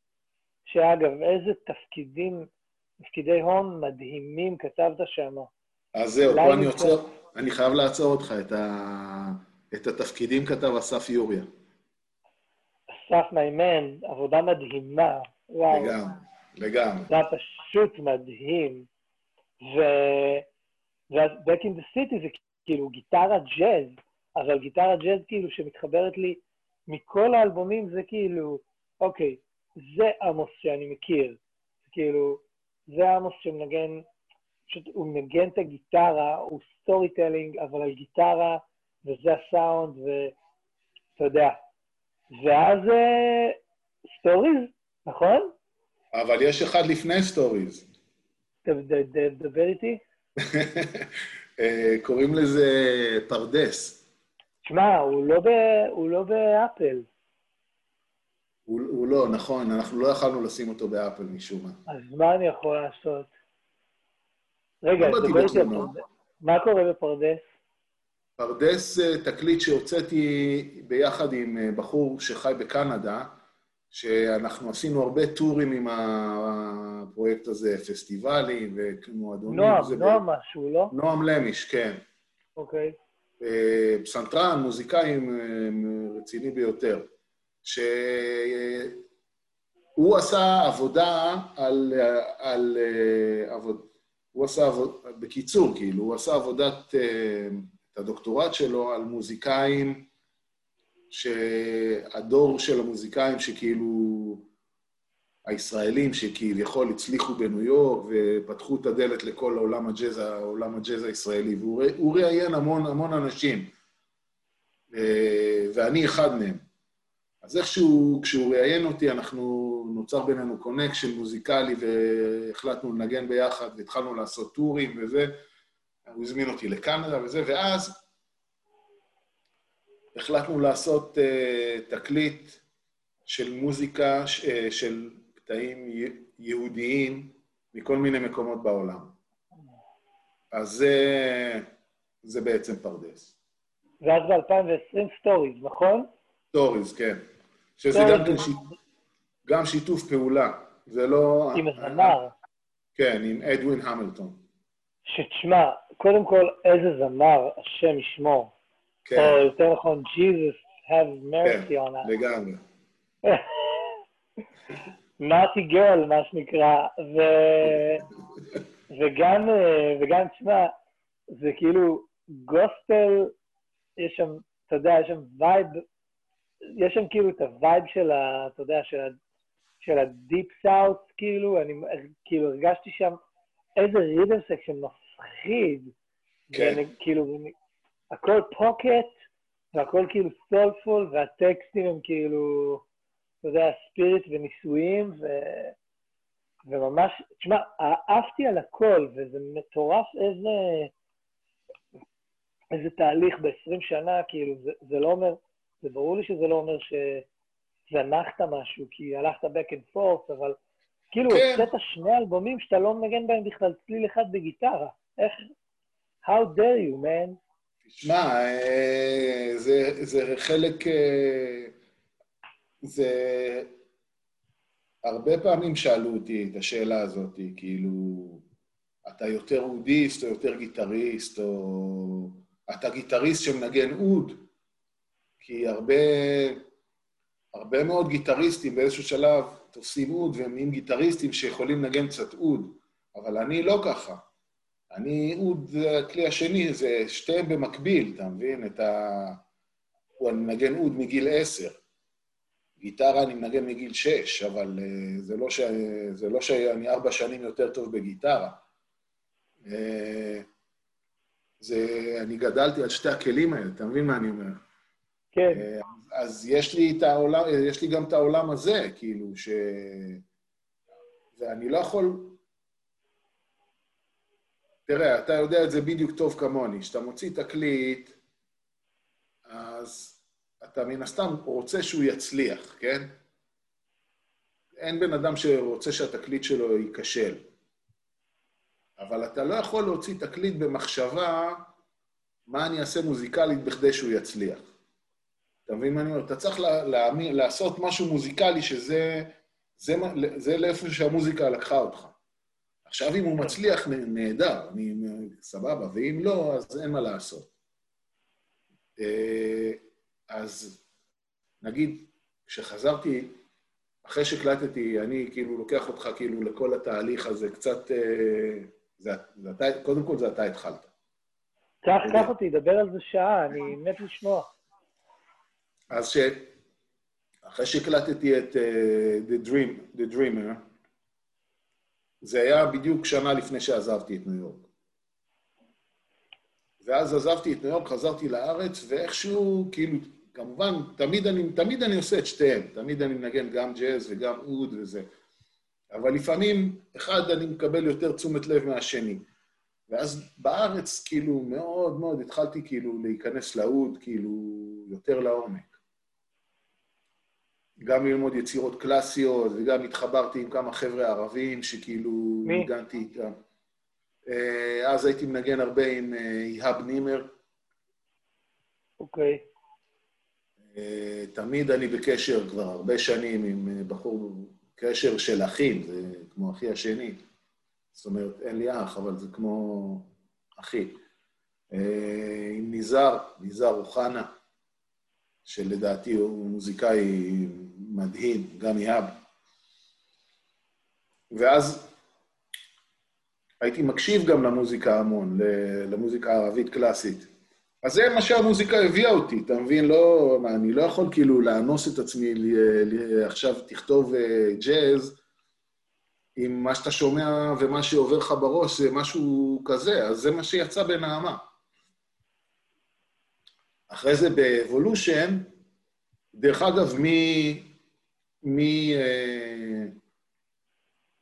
שאגב, איזה תפקידים, תפקידי הון מדהימים כתבת שם. אז זהו, פה אני. עוצר, אני חייב לעצור אותך. את, ה... את התפקידים כתב אסף יוריה. אסף מימן, עבודה מדהימה. וואו. לגמרי, לגמרי. זה פשוט מדהים. ו... ואז Back in the City זה כאילו גיטרה ג'אז, אבל גיטרה ג'אז כאילו שמתחברת לי מכל האלבומים זה כאילו, אוקיי, זה עמוס שאני מכיר. כאילו, זה עמוס שמנגן, פשוט הוא מנגן את הגיטרה, הוא storytelling, אבל על גיטרה, וזה הסאונד, ואתה יודע. ואז Stories, נכון? אבל יש אחד לפני Stories. דבר איתי. <laughs> אה, קוראים לזה פרדס. שמע, הוא לא ב- הוא לא ב Apple, הוא, הוא לא, נכון, אנחנו לא יכלנו לשים אותו ב Apple משום מה. אז מה אני יכול לעשות? רגע, לא. מה קורה בפרדס? פרדס אה, תקליט שהוצאתי ביחד עם אה, בחור שחי בקנדה, שאנחנו עשינו הרבה tours עם הפרויקט הזה, פסטיבלים ומועדונים. נועם, זה ב- נועם משהו, לא? נועם למיש, כן. אוקיי. אה, פסנתרן, מוזיקאי אה, רציני ביותר, שהוא עשה עבודה על, על אה, עבוד, הוא עשה עבוד, בקיצור, כאילו, הוא עשה עבודת, אה, את הדוקטורט שלו על מוזיקאים, שהדור של המוזיקאים שכאילו, הישראלים שכביכול הצליחו בניו יורק ופתחו את הדלת לכל עולם הג'אז, עולם הג'אז הישראלי, והוא ראיין המון המון אנשים, אה, ואני אחד מהם. אז איכשהו, כשהוא ראיין אותי, אנחנו, נוצר בינינו connection מוזיקלי והחלטנו לנגן ביחד והתחלנו לעשות tours וזה. הוא הזמין אותי לקנדה וזה, ואז החלטנו לעשות אה, תקליט של מוזיקה, אה, של י- יהודיים מכל מיני מקומות בעולם. אז זה, זה בעצם פרדס. ואז ב-2020 Stories, נכון? Stories, כן. שזה גם, כן זה- shit- גם שיתוף פעולה. זה לא... עם הזמר. כן, עם אדווין המילטון. שתשמע, קודם כל, איזה זמר, השם ישמור. כן, או יותר נכון, Jesus have mercy כן, on us. לגמרי. <laughs> nasty girl, מה שנקרא, ו... וגם, אה, וגם, תשמע, זה כאילו gospel, יש שם, אתה יודע, יש שם vibe, יש שם כאילו את ה vibe של ה... אתה יודע, של, ה, של ה deep South, כאילו, אני כאילו הרגשתי שם איזה rhythm section מפחיד. כן. ואני, כאילו, הכל פוקט, והכל כאילו סולפול, והטקסטים הם כאילו, אתה יודע, ספיריט וניסויים, ו... וממש, תשמע, אהבתי על הכל, וזה מטורף איזה, איזה תהליך ב-20 שנה, כאילו, זה, זה לא אומר, זה ברור לי שזה לא אומר ש, זנחת משהו, כי הלכת back and forth, אבל כאילו, כן. הוצאת שני אלבומים שאתה לא מנגן בהם בכלל צליל אחד בגיטרה. איך... How dare you, man? תשמע, אה, זה, זה חלק... זה... הרבה פעמים שאלו אותי את השאלה הזאת, כאילו, אתה יותר אודיסט או יותר גיטריסט, או אתה גיטריסט שמנגן אוד? כי הרבה, הרבה מאוד גיטריסטים באיזשהו שלב תופסים אוד והם נהיים גיטריסטים שיכולים לנגן קצת אוד, אבל אני לא ככה. אני, אוד הכלי השני, זה שתיהם במקביל, אתה מבין? את ה... אני מנגן אוד מגיל עשר. גיטרה אני מנגן מגיל שש, אבל uh, זה, לא ש... זה לא שאני ארבע שנים יותר טוב בגיטרה. Uh, זה... אני גדלתי על שתי הכלים האלה, אתה מבין מה אני אומר? כן, אה, אז יש לי, את העולם, יש לי גם את העולם הזה, כאילו, ש... ואני לא יכול... תראה, אתה יודע את זה בדיוק טוב כמוני. כשאתה מוציא תקליט, אז אתה מן הסתם רוצה שהוא יצליח, כן? אין בן אדם שרוצה שהתקליט שלו ייכשל. אבל אתה לא יכול להוציא תקליט במחשבה מה אני אעשה מוזיקלית בכדי שהוא יצליח. אתה מבין מה אני אומר? אתה צריך לה, להאמין, לעשות משהו מוזיקלי שזה זה, זה לאיפה שהמוזיקה לקחה אותך. עכשיו, אם הוא מצליח, נ- נהדר, אני סבבה, ואם לא, אז אין מה לעשות. אז נגיד, כשחזרתי, אחרי שהקלטתי, אני כאילו לוקח אותך כאילו לכל התהליך הזה, קצת... אה, זה, זה אתה, קודם כל זה אתה התחלת. קח, קח אותי, דבר על זה שעה, אני מת לשמוע. אז ש... אחרי שהקלטתי את uh, The, Dream, The Dreamer, זה היה בדיוק שנה לפני שעזבתי את ניו יורק. ואז עזבתי את ניו יורק, חזרתי לארץ, ואיכשהו, כאילו, כמובן, תמיד אני, תמיד אני עושה את שתיהם. תמיד אני מנגן גם ג'אז וגם אוד וזה. אבל לפעמים, אחד, אני מקבל יותר תשומת לב מהשני. ואז בארץ, כאילו, מאוד מאוד התחלתי כאילו להיכנס לאוד, כאילו, יותר לעומק. גם ללמוד יצירות קלאסיות, וגם התחברתי עם כמה חבר'ה ערבים שכאילו מי? ניגנתי איתם. אה, אז הייתי מנגן הרבה עם אה, איהאב נימר. אוקיי. אה, תמיד אני בקשר כבר הרבה שנים עם אה, בחור, קשר של אחים, זה כמו אחי השני. זאת אומרת, אין לי אח, אבל זה כמו אחי. אה, עם ניזר, ניזר אוחנה, שלדעתי הוא מוזיקאי מדהים, גם יהב. ואז הייתי מקשיב גם למוזיקה המון, למוזיקה הערבית קלאסית. אז זה מה שהמוזיקה הביאה אותי, אתה מבין? לא, אני לא יכול כאילו לאנוס את עצמי, עכשיו תכתוב uh, ג'אז, עם מה שאתה שומע ומה שעובר לך בראש זה משהו כזה, אז זה מה שיצא בנעמה. אחרי זה באבולושן, דרך אגב, מ... מ... אה,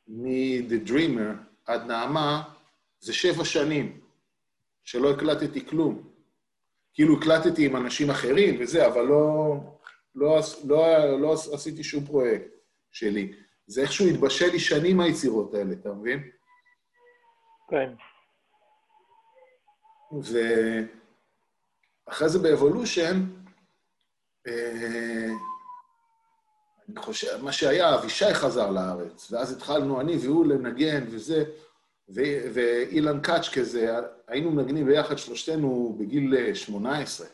מ-The Dreamer עד נעמה, זה שבע שנים שלא הקלטתי כלום. כאילו הקלטתי עם אנשים אחרים וזה, אבל לא, לא, לא, לא עשיתי שום פרויקט שלי. זה איכשהו התבשל לי שנים היצירות האלה, אתה מבין? כן. ואחרי זה באבולושן, אה, אני חושב, מה שהיה, אבישי חזר לארץ, ואז התחלנו אני והוא לנגן וזה, ואילן קאץ' כזה, היינו מנגנים ביחד שלושתנו בגיל 18.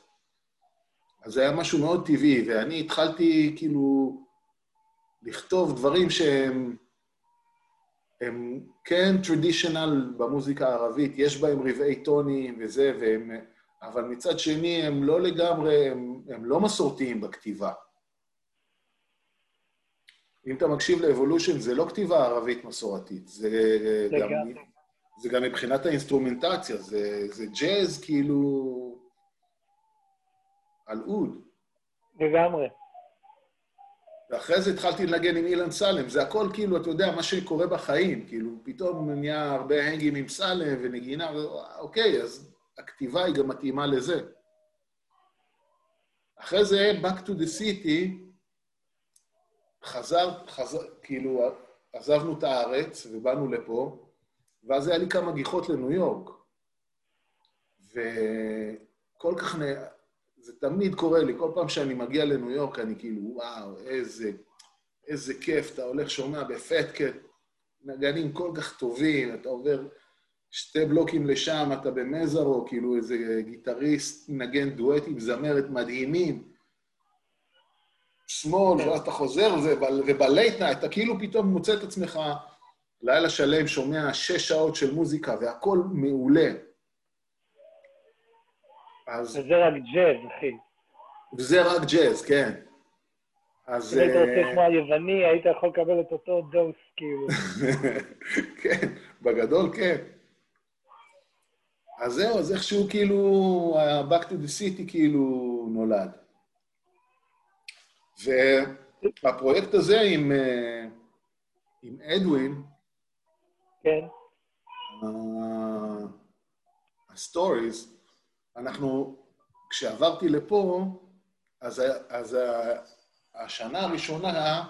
אז זה היה משהו מאוד טבעי, ואני התחלתי כאילו לכתוב דברים שהם הם כן traditional במוזיקה הערבית, יש בהם רבעי טונים וזה, והם, אבל מצד שני הם לא לגמרי, הם, הם לא מסורתיים בכתיבה. אם אתה מקשיב ל Evolution, זה לא כתיבה ערבית מסורתית, זה, גם, זה גם מבחינת האינסטרומנטציה, זה, זה ג'אז כאילו על אוד. לגמרי. ואחרי זה התחלתי לנגן עם אילן סלם, זה הכל כאילו, אתה יודע, מה שקורה בחיים, כאילו, פתאום נהיה הרבה הנגים עם סלם ונגינה, אוקיי, אז הכתיבה היא גם מתאימה לזה. אחרי זה, Back to the City, חזר, חזר, כאילו, עזבנו את הארץ ובאנו לפה, ואז היה לי כמה גיחות לניו יורק. וכל כך נ... זה תמיד קורה לי, כל פעם שאני מגיע לניו יורק, אני כאילו, וואו, איזה, איזה כיף, אתה הולך, שומע ב Fat Cat, נגנים כל כך טובים, אתה עובר שתי בלוקים לשם, אתה ב Mezzrow, כאילו איזה גיטריסט מנגן דואט עם זמרת מדהימים. Smalls, ואז אתה חוזר, וב late night, אתה כאילו פתאום מוצא את עצמך לילה שלם, שומע שש שעות של מוזיקה, והכל מעולה. אז... וזה רק ג'אז, אחי. וזה רק ג'אז, כן. אז... אם היית רוצה אה, לשמוע יווני, היית יכול לקבל את אותו דוס, כאילו. <laughs> כן, בגדול כן. אז זהו, אז איכשהו כאילו, ה-Back to the City כאילו נולד. והפרויקט הזה עם, אה, עם אדווין, כן. ה Stories, אנחנו, כשעברתי לפה, אז, אז השנה הראשונה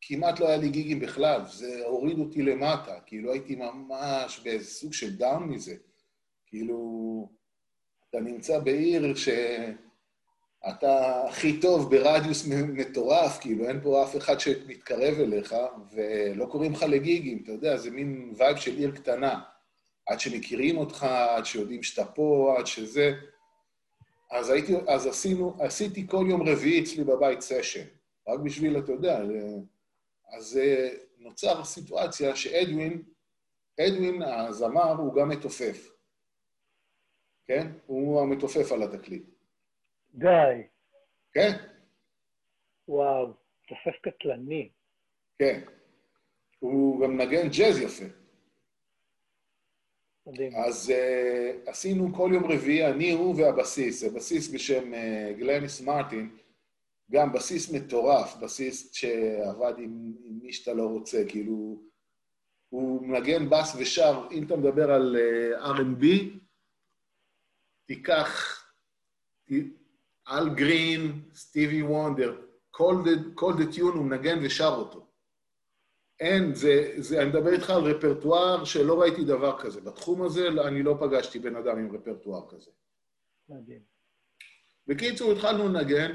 כמעט לא היה לי גיגים בכלל, זה הוריד אותי למטה, כאילו הייתי ממש באיזה סוג של down מזה. כאילו, אתה נמצא בעיר שאתה הכי טוב ברדיוס מטורף, כאילו, אין פה אף אחד שמתקרב אליך, ולא קוראים לך לגיגים, אתה יודע, זה מין vibe של עיר קטנה. עד שמכירים אותך, עד שיודעים שאתה פה, עד שזה. אז, הייתי, אז עשינו, עשיתי כל יום רביעי אצלי בבית סשן, רק בשביל, אתה יודע, אז נוצר סיטואציה שאדווין, אדווין הזמר הוא גם מתופף. כן? הוא המתופף על התקליט. די. כן. וואו, מתופף קטלני. כן. הוא גם נגן ג'אז יפה. מדהים. אז uh, עשינו כל יום רביעי, אני, הוא והבסיס. הבסיס בשם uh, גלניס מרטין, גם בסיס מטורף, בסיס שעבד עם, עם מי שאתה לא רוצה, כאילו... הוא מנגן בס ושר, אם אתה מדבר על uh, R&B, תיקח אל גרין, סטיבי וונדר, כל דה טיון הוא מנגן ושר אותו. אין, זה, זה, אני מדבר איתך על רפרטואר שלא ראיתי דבר כזה. בתחום הזה אני לא פגשתי בן אדם עם רפרטואר כזה. מדהים. בקיצור, התחלנו לנגן,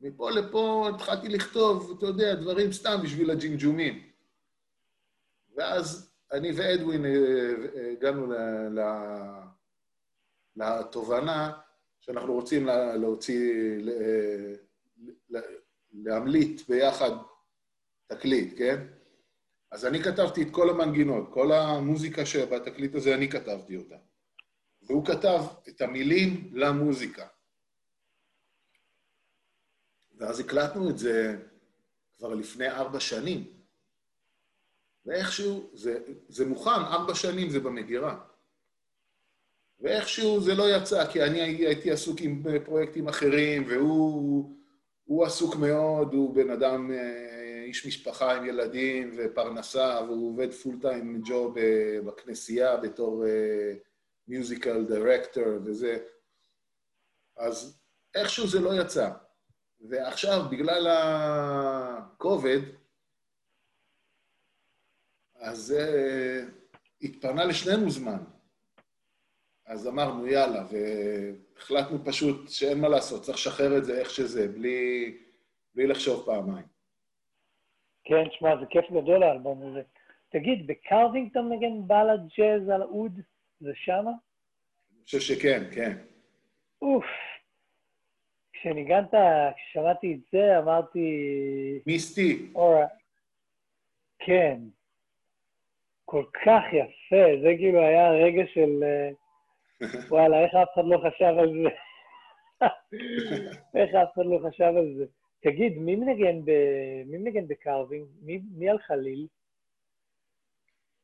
מפה לפה התחלתי לכתוב, אתה יודע, דברים סתם בשביל הג'ינג'ומים. ואז אני ואדווין אה, אה, הגענו ל... לתובנה שאנחנו רוצים להוציא, להמליט ביחד תקליט, כן? אז אני כתבתי את כל המנגינות, כל המוזיקה שבתקליט הזה, אני כתבתי אותה. והוא כתב את המילים למוזיקה. ואז הקלטנו את זה כבר לפני ארבע שנים. ואיכשהו, זה, זה מוכן, ארבע שנים זה במגירה. ואיכשהו זה לא יצא, כי אני הייתי עסוק עם פרויקטים אחרים, והוא עסוק מאוד, הוא בן אדם, אה, איש משפחה עם ילדים ופרנסה, והוא עובד פול טיים ג'וב בכנסייה בתור מיוזיקל uh, דירקטור וזה. אז איכשהו זה לא יצא. ועכשיו, בגלל הכובד, אז uh, התפנה לשנינו זמן. אז אמרנו, יאללה, והחלטנו פשוט שאין מה לעשות, צריך לשחרר את זה איך שזה, בלי, בלי לחשוב פעמיים. כן, שמע, זה כיף גדול האלבום הזה. תגיד, בקרווינגטון נגן בלאד ג'אז על אוד, זה שמה? אני חושב שכן, כן. אוף. כשניגנת, כששמעתי את זה, אמרתי... מיסטי. אורה. כן. כל כך יפה, זה כאילו היה רגע של... Uh, וואלה, איך אף אחד לא חשב על זה? איך אף אחד לא חשב על זה? תגיד, מי מנגן, ב... מי מנגן בקרווין? מי, מי על חליל?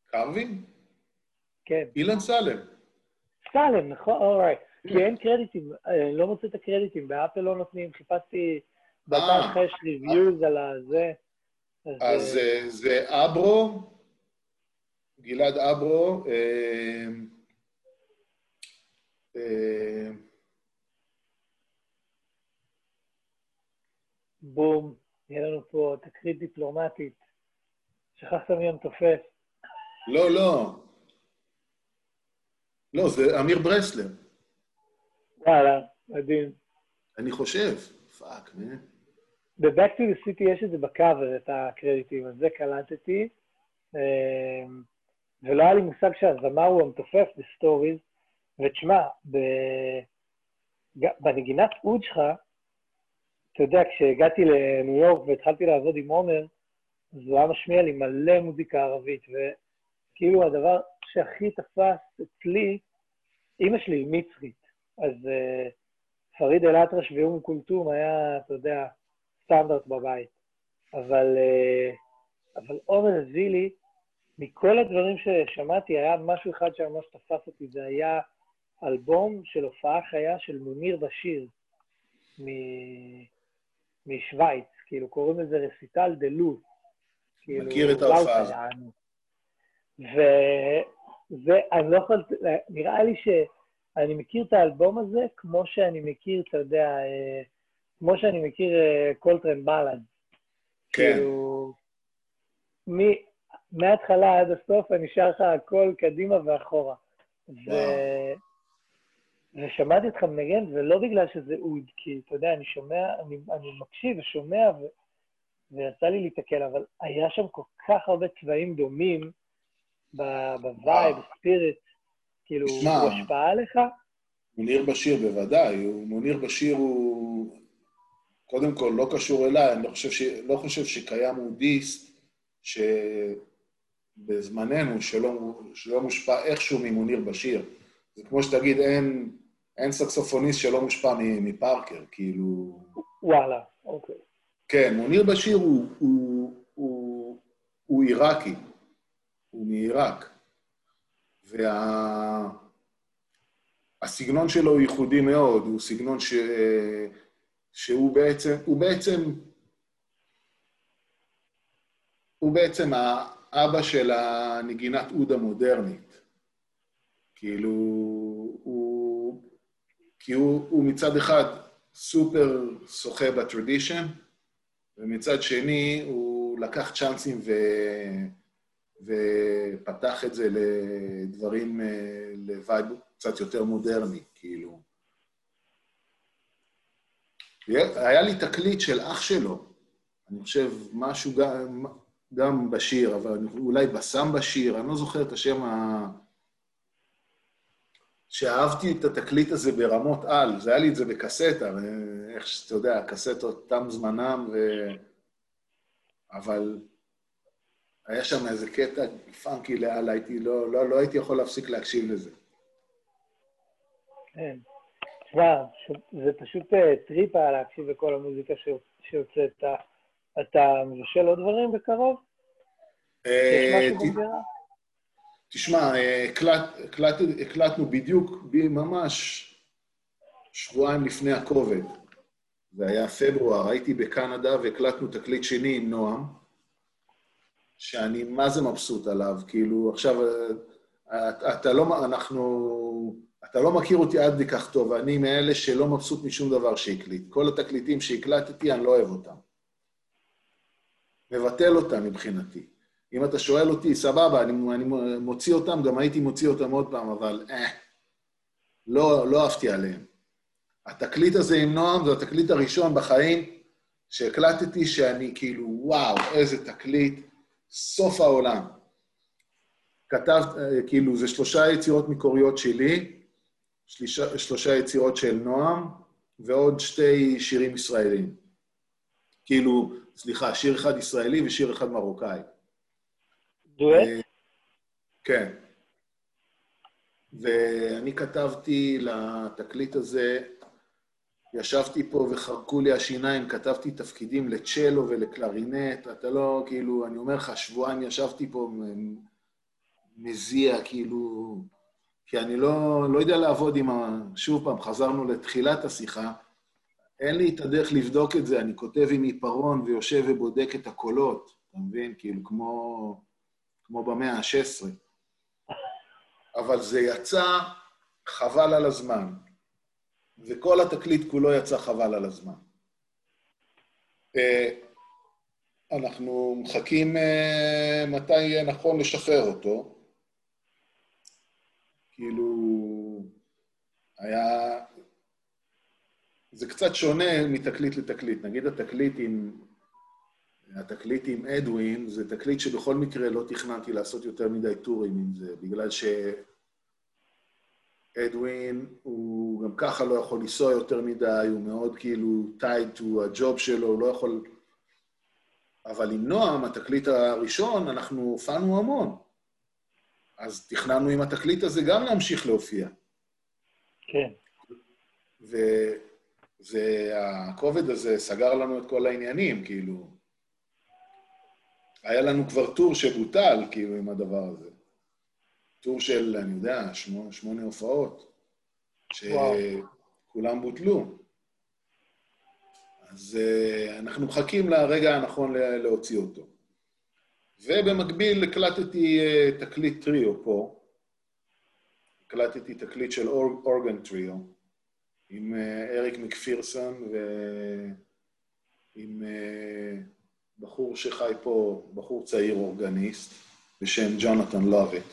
Carving? כן. אילן סלם. סלם, נכון, alright. כי אין קרדיטים, אני לא מוצא את הקרדיטים, באפל לא נותנים, חיפשתי, באתר שלך יש reviews על הזה. אז אה, זה אברו, גלעד אברו, אה, בום. יהיה לנו פה תקרית דיפלומטית. שכחת מי המתופף. לא, לא. לא, זה אמיר ברסלר. וואלה, מדהים. אני חושב. Fuck, man. ב-Back to the City יש את זה בקאבר, את הקרדיטים, אז זה קלטתי. אמ, ולא היה לי מושג שהזמר הוא המתופף ב Stories. ותשמע, ב... בנגינת אוד שלך, אתה יודע, כשהגעתי לניו יורק והתחלתי לעבוד עם עומר, אז הוא היה משמיע לי מלא מוזיקה ערבית, וכאילו הדבר שהכי תפס אצלי, אימא שלי היא מצרית, אז uh, פריד אל-אטרש ואום כולתום היה, אתה יודע, סטנדרט בבית. אבל, uh, אבל עומר הביא לי, מכל הדברים ששמעתי, היה משהו אחד שממש תפס אותי, זה היה אלבום של הופעה חיה של מוניר בשיר מ... משוויץ, כאילו קוראים לזה Récital de luth. כאילו, מכיר את ההופעה הזאת. וזה, אני לא יכול, נראה לי שאני מכיר את האלבום הזה כמו שאני מכיר, אתה יודע, אה, כמו שאני מכיר קולטרן אה, Ballads. כן. כאילו, מההתחלה עד הסוף אני שר לך הכל קדימה ואחורה. ו... ושמעתי אותך מנגן, ולא בגלל שזה אוד, כי אתה יודע, אני שומע, אני, אני מקשיב ושומע, ו, ויצא לי להתקל, אבל היה שם כל כך הרבה צבעים דומים ב vibe, ב spirit, כאילו, שמה, הוא השפעה עליך? מוניר בשיר בוודאי, הוא, מוניר בשיר הוא קודם כל לא קשור אליי, אני לא חושב, ש, לא חושב שקיים אודיסט שבזמננו שלא, שלא מושפע איכשהו ממוניר בשיר. זה כמו שתגיד, אין, אין סקסופוניסט שלא מושפע מפארקר, כאילו... וואלה, אוקיי. כן, מוניר בשיר הוא, הוא, הוא, הוא עיראקי, הוא מעיראק. והסגנון וה... שלו הוא ייחודי מאוד, הוא סגנון ש... שהוא בעצם, הוא בעצם, הוא בעצם האבא של הנגינת אוד המודרנית. כאילו, כי הוא, הוא מצד אחד סופר שוחה ב tradition, ומצד שני הוא לקח צ'אנסים ו... ופתח את זה לדברים, אה, ל vibe קצת יותר מודרני, כאילו. היה לי תקליט של אח שלו, אני חושב משהו גם, גם בשיר, אבל אולי בסם בשיר, אני לא זוכר את השם ה... שאהבתי את התקליט הזה ברמות על, זה היה לי את זה בקסטה, איך שאתה יודע, הקסטות תם זמנם, ו... אבל היה שם איזה קטע פאנקי לאל, הייתי, לא, לא, לא הייתי יכול להפסיק להקשיב לזה. כן. תשמע, זה פשוט אה, טריפה להקשיב לכל המוזיקה שיוצאת. אתה מבשל עוד דברים בקרוב? יש אה, משהו במדינה? תשמע, אה, הקלט, הקלט, הקלטנו בדיוק, ממש שבועיים לפני הכובד. זה היה פברואר, הייתי בקנדה והקלטנו תקליט שני עם נועם, שאני מה זה מבסוט עליו, כאילו, עכשיו, אתה, אתה לא, אנחנו, אתה לא מכיר אותי עד כך טוב, ואני מאלה שלא מבסוט משום דבר שהקליט. כל התקליטים שהקלטתי, אני לא אוהב אותם. מבטל אותם מבחינתי. אם אתה שואל אותי, סבבה, אני, אני מוציא אותם, גם הייתי מוציא אותם עוד פעם, אבל אה, לא, לא אהבתי עליהם. התקליט הזה עם נועם זה התקליט הראשון בחיים שהקלטתי שאני כאילו, וואו, איזה תקליט, סוף העולם. כתב, אה, כאילו, זה שלושה יצירות מקוריות שלי, שלישה, שלושה יצירות של נועם, ועוד שתי שירים ישראלים. כאילו, סליחה, שיר אחד ישראלי ושיר אחד מרוקאי. דואט? אה, כן. ואני כתבתי לתקליט הזה, ישבתי פה וחרקו לי השיניים, כתבתי תפקידים לצ'לו ולקלרינט, אתה לא, כאילו, אני אומר לך, שבועיים ישבתי פה מזיע, כאילו, כי אני לא, לא יודע לעבוד עם ה... שוב פעם, חזרנו לתחילת השיחה, אין לי את הדרך לבדוק את זה, אני כותב עם עיפרון ויושב ובודק את הקולות, אתה מבין? כאילו, כמו... כמו במאה ה-16. אבל זה יצא חבל על הזמן, וכל התקליט כולו יצא חבל על הזמן. Uh, אנחנו מחכים uh, מתי יהיה נכון לשחרר אותו. כאילו, היה... זה קצת שונה מתקליט לתקליט. נגיד התקליט עם... התקליט עם אדווין זה תקליט שבכל מקרה לא תכננתי לעשות יותר מדי טורים עם זה, בגלל שאדווין הוא גם ככה לא יכול לנסוע יותר מדי, הוא מאוד כאילו tied to הג'וב שלו, הוא לא יכול... אבל עם נועם, התקליט הראשון, אנחנו הופענו המון. אז תכננו עם התקליט הזה גם להמשיך להופיע. כן. והכובד הזה סגר לנו את כל העניינים, כאילו. היה לנו כבר טור שבוטל, כאילו, עם הדבר הזה. טור של, אני יודע, שמונה, שמונה הופעות, שכולם בוטלו. אז uh, אנחנו מחכים לרגע הנכון להוציא אותו. ובמקביל הקלטתי uh, תקליט טריו פה. הקלטתי תקליט של אור, אורגן טריו, עם uh, אריק מקפירסון ועם uh, בחור שחי פה, בחור צעיר אורגניסט, בשם ג'ונתן לוביט.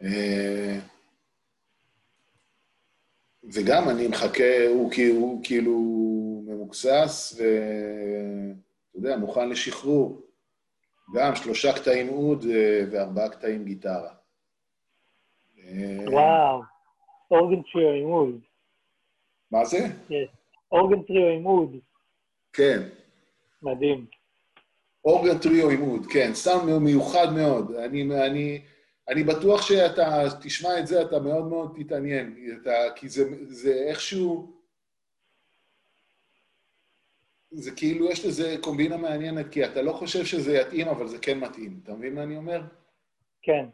Uh, וגם אני מחכה, הוא, הוא כאילו ממוקסס ואתה יודע, מוכן לשחרור. גם שלושה קטעים אוד אה, וארבעה קטעים גיטרה. אה, וואו, אורגן טריו עם אוד. מה זה? אורגן טריו עם אוד. כן. מדהים. אורגן טריו אוד, כן, סאונד מיוחד מאוד. אני, אני, אני בטוח שאתה תשמע את זה, אתה מאוד מאוד תתעניין, אתה, כי זה, זה איכשהו... זה כאילו, יש לזה קומבינה מעניינת, כי אתה לא חושב שזה יתאים, אבל זה כן מתאים. אתה מבין מה אני אומר? כן.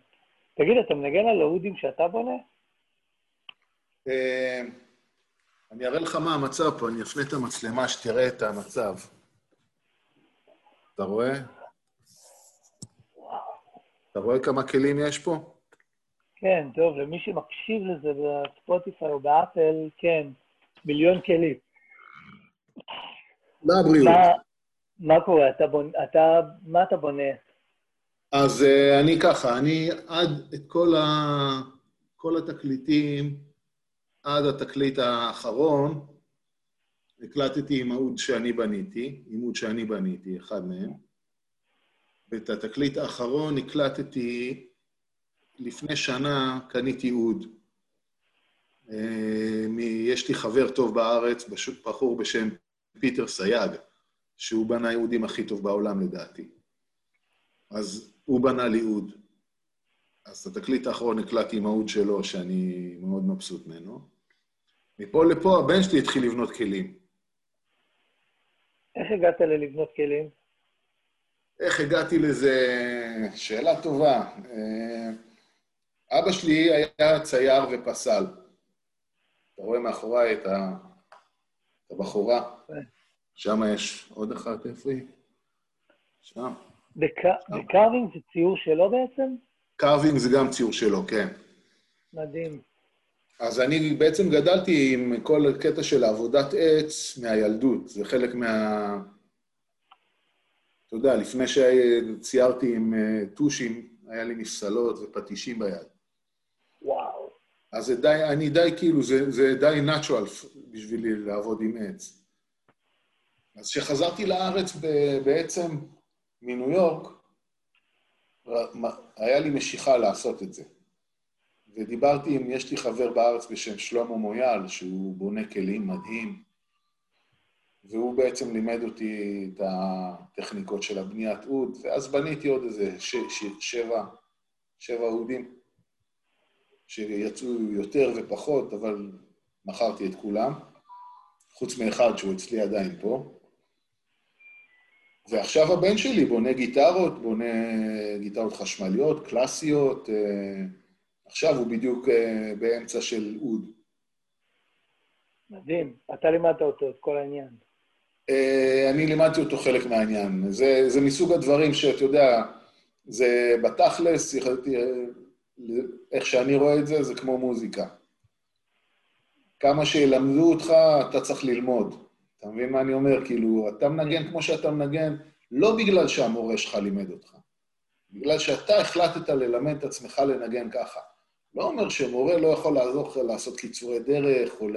תגיד, אתה מנגן על האודים שאתה בונה? אה, אני אראה לך מה המצב פה, אני אפנה את המצלמה שתראה את המצב. אתה רואה? אתה רואה כמה כלים יש פה? כן, טוב, למי שמקשיב לזה בספוטיפיי או באפל, כן, מיליון כלים. לבריאות. מה, מה קורה? אתה בונ... אתה... מה אתה בונה? אז uh, אני ככה, אני עד את כל, ה... כל התקליטים, עד התקליט האחרון, הקלטתי עם האוד שאני בניתי, עם אוד שאני בניתי, אחד מהם. ואת התקליט האחרון הקלטתי לפני שנה, קניתי אוד. אה, יש לי חבר טוב בארץ, בחור בשם פיטר סייג, שהוא בונה העודים הכי טוב בעולם לדעתי. אז הוא בנה לי אוד. אז את התקליט האחרון הקלטתי עם האוד שלו, שאני מאוד מבסוט ממנו. מפה לפה הבן שלי התחיל לבנות כלים. איך הגעת ללבנות כלים? איך הגעתי לזה? שאלה טובה. אה, אבא שלי היה צייר ופסל. אתה רואה מאחוריי את הבחורה? כן. שם יש עוד אחת, איפה היא? שם. ו Carving זה ציור שלו בעצם? Carving זה גם ציור שלו, כן. מדהים. אז אני בעצם גדלתי עם כל הקטע של עבודת עץ מהילדות. זה חלק מה... אתה יודע, לפני שציירתי עם אה, טושים, היה לי נפסלות ופטישים ביד. וואו. אז זה די, אני די כאילו, זה, זה די natural בשבילי לעבוד עם עץ. אז כשחזרתי לארץ בעצם מניו יורק, היה לי משיכה לעשות את זה. ודיברתי עם, יש לי חבר בארץ בשם שלמה מויאל, שהוא בונה כלים מדהים, והוא בעצם לימד אותי את הטכניקות של הבניית אוד, ואז בניתי עוד איזה ש, ש, שבע, שבע אודים, שיצאו יותר ופחות, אבל מכרתי את כולם, חוץ מאחד שהוא אצלי עדיין פה. ועכשיו הבן שלי בונה גיטרות, בונה גיטרות חשמליות, קלאסיות. אה, עכשיו הוא בדיוק אה, באמצע של אוד. מדהים. אתה לימדת אותו את כל העניין. אה, אני לימדתי אותו חלק מהעניין. זה, זה מסוג הדברים שאתה יודע, זה בתכלס, איך שאני רואה את זה, זה כמו מוזיקה. כמה שילמדו אותך, אתה צריך ללמוד. אתה מבין מה אני אומר? כאילו, אתה מנגן כמו שאתה מנגן, לא בגלל שהמורה שלך לימד אותך, בגלל שאתה החלטת ללמד את עצמך לנגן ככה. לא אומר שמורה לא יכול לעזור לך לעשות קיצורי דרך, או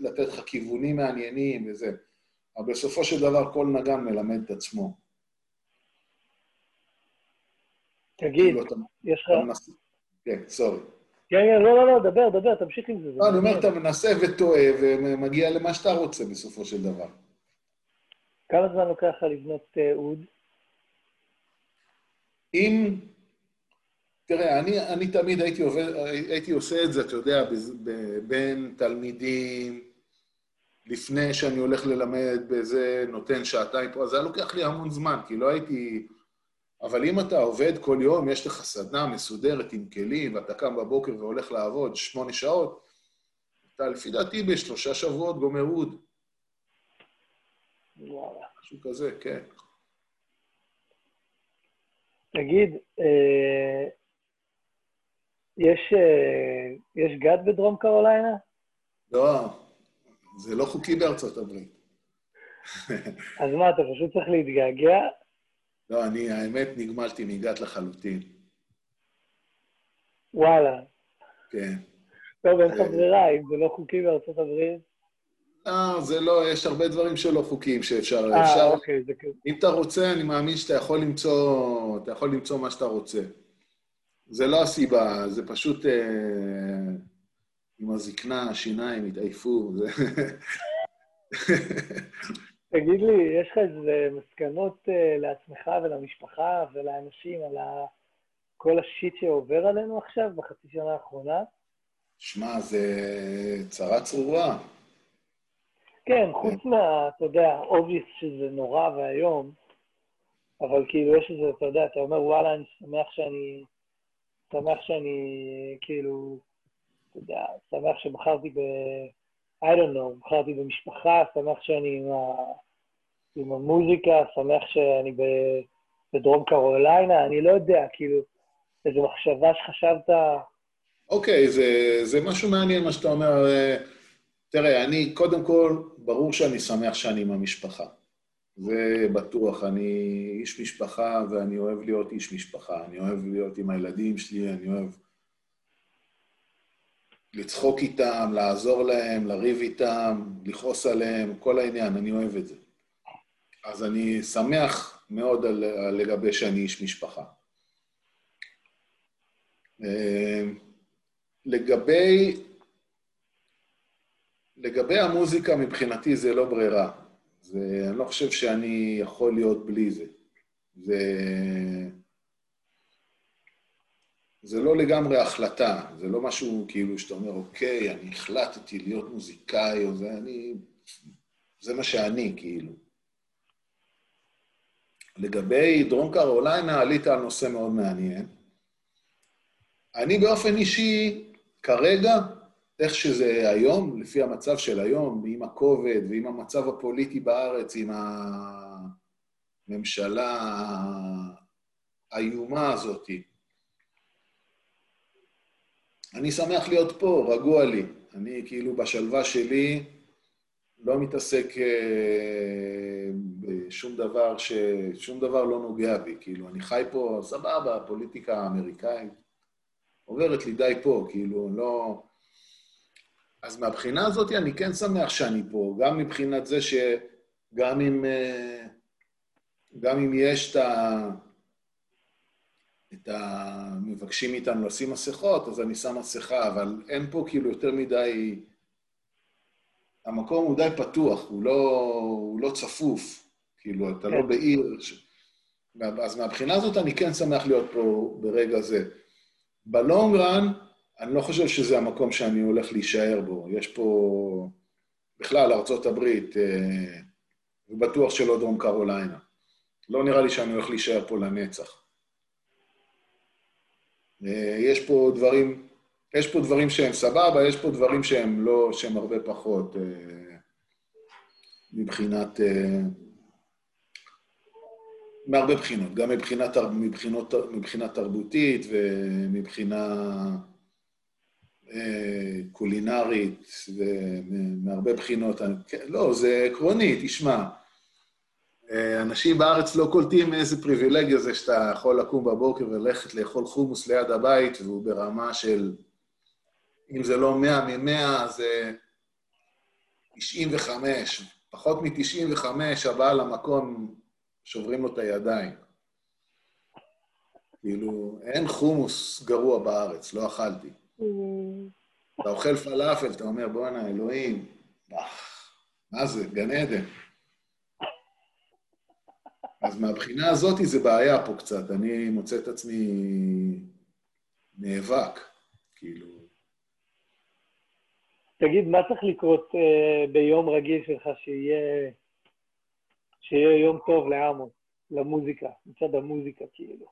לתת לך כיוונים מעניינים וזה, אבל בסופו של דבר כל נגן מלמד את עצמו. תגיד, כאילו, יש לך... כן, סורי. כן, כן, לא, לא, לא, דבר, דבר, תמשיך עם זה. לא, אני אומר, אתה מנסה וטועה ומגיע למה שאתה רוצה בסופו של דבר. כמה זמן לוקח לך לבנות אה, אוד? אם... תראה, אני, אני תמיד הייתי, עובד, הייתי עושה את זה, אתה יודע, בין תלמידים, לפני שאני הולך ללמד בזה, נותן שעתיים פה, אז זה היה לוקח לי המון זמן, כי לא הייתי... אבל אם אתה עובד כל יום, יש לך סדנה מסודרת עם כלים, ואתה קם בבוקר והולך לעבוד שמונה שעות, אתה לפי דעתי בשלושה שבועות גומר אוד. וואלה. משהו כזה, כן. תגיד, אה, יש, אה, יש גת בדרום קרוליינה? לא, זה לא חוקי בארצות הברית. <laughs> אז מה, אתה פשוט צריך להתגעגע? לא, אני, האמת, נגמלתי מגת לחלוטין. וואלה. כן. טוב, אין לך ברירה, אם זה לא חוקי בארצות הברית. לא, זה לא, יש הרבה דברים שלא חוקיים שאפשר... אה, אפשר, אוקיי, זה כזה. אם אתה רוצה, אני מאמין שאתה יכול למצוא, אתה יכול למצוא מה שאתה רוצה. זה לא הסיבה, זה פשוט אה, עם הזקנה, השיניים התעייפו. זה... <laughs> תגיד לי, יש לך איזה מסקנות אה, לעצמך ולמשפחה ולאנשים על ה... כל ה shit שעובר עלינו עכשיו, בחצי שנה האחרונה? שמע, זה צרה צרורה. כן, חוץ מה, אתה יודע, obvious שזה נורא ואיום, אבל כאילו יש איזה, אתה יודע, אתה אומר, וואלה, אני שמח שאני, שמח שאני, כאילו, אתה יודע, שמח שבחרתי ב... I don't know, בחרתי במשפחה, שמח שאני עם, ה, עם המוזיקה, שמח שאני ב, בדרום קרוליינה, אני לא יודע, כאילו, איזו מחשבה שחשבת... אוקיי, okay, זה, זה משהו מעניין מה שאתה אומר. אה, תראה, אני, קודם כל, ברור שאני שמח שאני עם המשפחה. זה בטוח, אני איש משפחה ואני אוהב להיות איש משפחה. אני אוהב להיות עם הילדים שלי, אני אוהב לצחוק איתם, לעזור להם, לריב איתם, לכעוס עליהם, כל העניין, אני אוהב את זה. אז אני שמח מאוד על, על לגבי שאני איש משפחה. אה, לגבי, לגבי המוזיקה, מבחינתי זה לא ברירה. זה, אני לא חושב שאני יכול להיות בלי זה. זה... זה לא לגמרי החלטה, זה לא משהו כאילו שאתה אומר, אוקיי, אני החלטתי להיות מוזיקאי, או זה, אני... זה מה שאני, כאילו. לגבי דרום קרוליינה, עלית על נושא מאוד מעניין. אני באופן אישי, כרגע, איך שזה היום, לפי המצב של היום, עם הכובד ועם המצב הפוליטי בארץ, עם הממשלה האיומה הזאתי, אני שמח להיות פה, רגוע לי. אני כאילו בשלווה שלי לא מתעסק אה, בשום דבר ש... שום דבר לא נוגע בי. כאילו, אני חי פה, סבבה, הפוליטיקה האמריקאית עוברת לי די פה, כאילו, לא... אז מהבחינה הזאת אני כן שמח שאני פה, גם מבחינת זה שגם אם, אה, גם אם יש את ה... את המבקשים מאיתנו לשים מסכות, אז אני שם מסכה, אבל אין פה כאילו יותר מדי... המקום הוא די פתוח, הוא לא, הוא לא צפוף, כאילו, אתה לא כן. בעיר. ש... אז מהבחינה הזאת אני כן שמח להיות פה ברגע זה. בלונג רן, אני לא חושב שזה המקום שאני הולך להישאר בו. יש פה, בכלל, ארה"ב, אה, ובטוח שלא דרום קרוליינה. לא נראה לי שאני הולך להישאר פה לנצח. אה, יש פה דברים, יש פה דברים שהם סבבה, יש פה דברים שהם לא, שהם הרבה פחות אה, מבחינת, אה, מהרבה בחינות, גם מבחינת, מבחינות, מבחינה תרבותית ומבחינה קולינרית ומהרבה בחינות. כן, לא, זה עקרוני, תשמע. אה, אנשים בארץ לא קולטים איזה פריבילגיה זה שאתה יכול לקום בבוקר וללכת לאכול חומוס ליד הבית, והוא ברמה של, אם זה לא 100 מ-100, זה 95. פחות מ-95, הבעל המקום, שוברים לו את הידיים. כאילו, אין חומוס גרוע בארץ, לא אכלתי. אתה אוכל פלאפל, אתה אומר, בואנה, אלוהים, מה זה, גן עדן. אז מהבחינה הזאת זה בעיה פה קצת, אני מוצא את עצמי נאבק, כאילו. תגיד, מה צריך לקרות uh, ביום רגיל שלך שיהיה, שיהיה יום טוב לעמוס, למוזיקה, מצד המוזיקה, כאילו?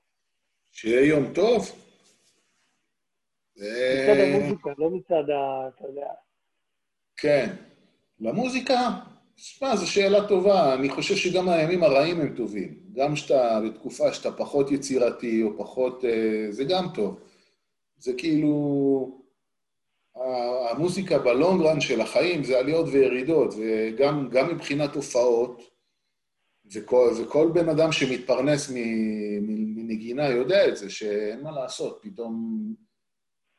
שיהיה יום טוב? מצד המוזיקה, לא מצד ה... אתה יודע. כן. למוזיקה? שמע, זו שאלה טובה. אני חושב שגם הימים הרעים הם טובים. גם שאתה בתקופה שאתה פחות יצירתי או פחות... אה, זה גם טוב. זה כאילו... המוזיקה בלונגרן של החיים זה עליות וירידות, וגם מבחינת הופעות, וכל, וכל בן אדם שמתפרנס מנגינה יודע את זה, שאין מה לעשות, פתאום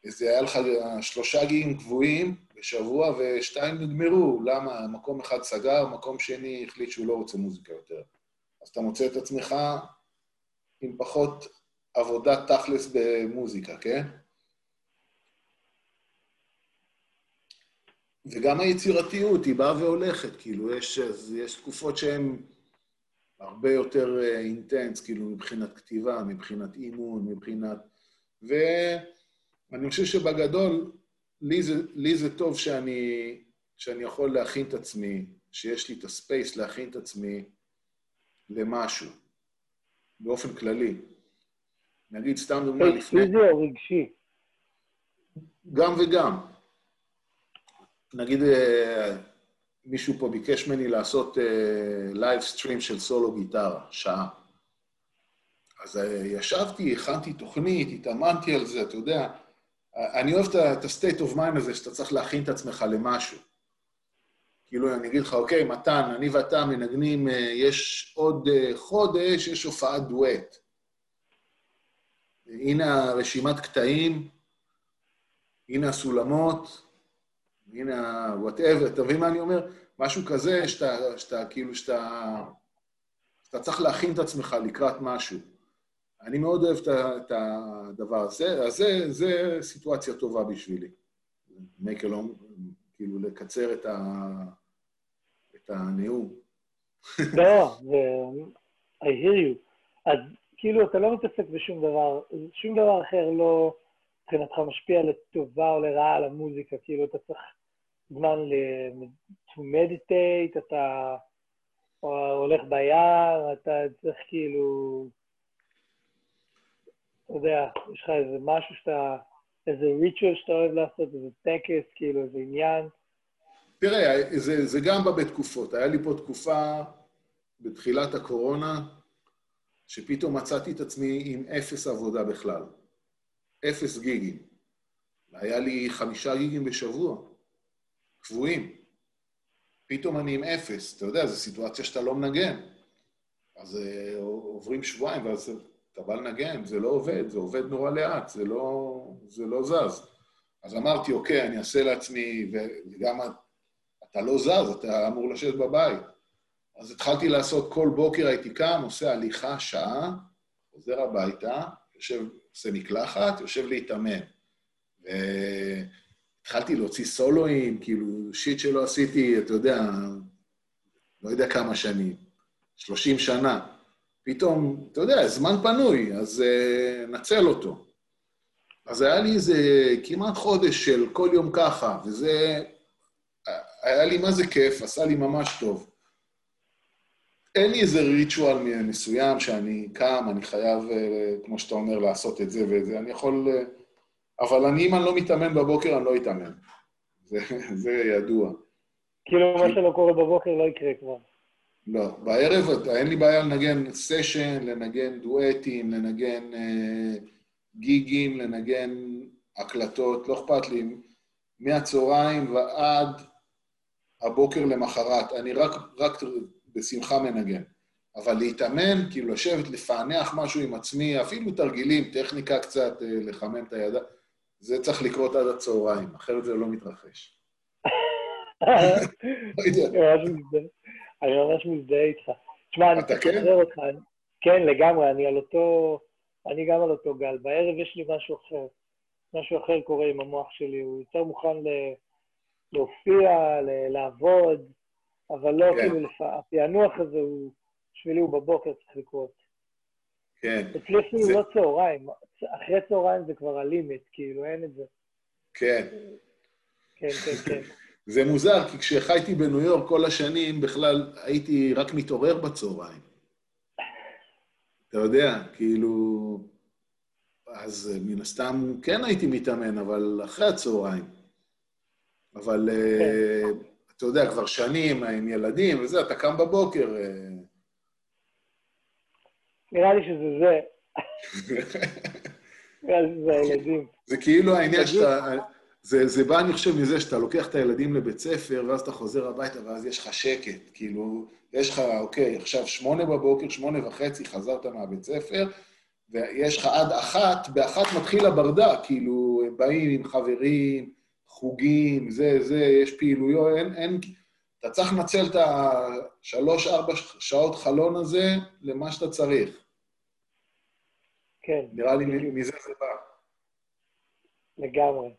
איזה היה לך שלושה גיגים קבועים בשבוע ושתיים נגמרו. למה? מקום אחד סגר, מקום שני החליט שהוא לא רוצה מוזיקה יותר. אז אתה מוצא את עצמך עם פחות עבודת תכלס במוזיקה, כן? וגם היצירתיות היא באה והולכת, כאילו, יש, יש תקופות שהן הרבה יותר אינטנס, כאילו, מבחינת כתיבה, מבחינת אימון, מבחינת... ו... אני חושב שבגדול, לי זה, לי זה טוב שאני, שאני יכול להכין את עצמי, שיש לי את ה space להכין את עצמי למשהו, באופן כללי. נגיד, סתם דוגמה לפני... פיזי או רגשי? גם וגם. נגיד, אה, מישהו פה ביקש ממני לעשות live uh, stream של סולו גיטרה, שעה. אז uh, ישבתי, הכנתי תוכנית, התאמנתי על זה, אתה יודע, אני אוהב את ה-state of mind הזה, שאתה צריך להכין את עצמך למשהו. כאילו, אני אגיד לך, אוקיי, מתן, אני ואתה מנגנים, אה, יש עוד אה, חודש, יש הופעת דואט. הנה הרשימת קטעים, הנה הסולמות, הנה ה-whatever, אתה מבין מה אני אומר? משהו כזה שאתה, שאתה כאילו, שאתה, שאתה צריך להכין את עצמך לקראת משהו. אני מאוד אוהב את הדבר הזה, אז זה, זה סיטואציה טובה בשבילי. make a long, כאילו לקצר את, ה, את הנאום. לא, I hear you. אז כאילו אתה לא מתעסק בשום דבר, שום דבר אחר לא מבחינתך משפיע לטובה או לרעה על המוזיקה, כאילו אתה צריך זמן ל... to meditate, אתה הולך ביער, אתה צריך כאילו אתה יודע, יש לך איזה משהו שאתה, איזה ריטואל שאתה אוהב לעשות, איזה טקס, כאילו, איזה עניין. תראה, זה, זה גם בא בתקופות. היה לי פה תקופה בתחילת הקורונה, שפתאום מצאתי את עצמי עם אפס עבודה בכלל. אפס גיגים. היה לי חמישה גיגים בשבוע, קבועים. פתאום אני עם אפס. אתה יודע, זו סיטואציה שאתה לא מנגן. אז uh, עוברים שבועיים, ואז אתה בא לנגן, זה לא עובד, זה עובד נורא לאט, זה לא, זה לא זז. אז אמרתי, אוקיי, אני אעשה לעצמי, וגם אתה לא זז, אתה אמור לשבת בבית. אז התחלתי לעשות, כל בוקר הייתי קם, עושה הליכה שעה, חוזר הביתה, יושב, עושה מקלחת, יושב להתאמן. והתחלתי להוציא סולואים, כאילו, שיט שלא עשיתי, אתה יודע, לא יודע כמה שנים, 30 שנה. פתאום, אתה יודע, זמן פנוי, אז uh, נצל אותו. אז היה לי איזה כמעט חודש של כל יום ככה, וזה... היה לי מה זה כיף, עשה לי ממש טוב. אין לי איזה ריטואל מסוים שאני קם, אני חייב, uh, כמו שאתה אומר, לעשות את זה ואת זה. אני יכול... Uh, אבל אני, אם אני לא מתאמן בבוקר, אני לא אתאמן. זה, <laughs> זה ידוע. כאילו, מה שלא קורה בבוקר לא יקרה כבר. לא, בערב אין לי בעיה לנגן סשן, לנגן דואטים, לנגן אה, גיגים, לנגן הקלטות, לא אכפת לי, מהצהריים ועד הבוקר למחרת. אני רק, רק בשמחה מנגן. אבל להתאמן, כאילו לשבת, לפענח משהו עם עצמי, אפילו תרגילים, טכניקה קצת, אה, לחמם את הידיים, זה צריך לקרות עד הצהריים, אחרת זה לא מתרחש. אני ממש מזדהה איתך. תשמע, אני צריך לשחרר אותך. כן, לגמרי, אני על אותו... אני גם על אותו גל. בערב יש לי משהו אחר. משהו אחר קורה עם המוח שלי, הוא יותר מוכן להופיע, לעבוד, אבל לא כן. כאילו, הפענוח הזה הוא, בשבילי הוא בבוקר צריך לקרות. כן. אצלי אפילו זה... לא צהריים, אחרי צהריים זה כבר הלימיט, כאילו, אין את זה. כן. כן, כן, כן. זה מוזר, כי כשחייתי בניו יורק כל השנים, בכלל הייתי רק מתעורר בצהריים. אתה יודע, כאילו... אז מן הסתם כן הייתי מתאמן, אבל אחרי הצהריים. אבל uh, אתה יודע, כבר שנים עם ילדים וזה, אתה קם בבוקר... Uh... נראה לי שזה זה. <laughs> נראה לי שזה הילדים. זה כאילו העניין שאתה... זה, זה בא, אני חושב, מזה שאתה לוקח את הילדים לבית ספר, ואז אתה חוזר הביתה, ואז יש לך שקט. כאילו, יש לך, אוקיי, עכשיו שמונה בבוקר, שמונה וחצי, חזרת מהבית ספר, ויש לך עד אחת, באחת מתחיל הברדק, כאילו, הם באים עם חברים, חוגים, זה, זה, יש פעילויות, אין, אין, אתה צריך לנצל את השלוש-ארבע שעות חלון הזה למה שאתה צריך. כן. נראה לי מזה זה בא. לגמרי.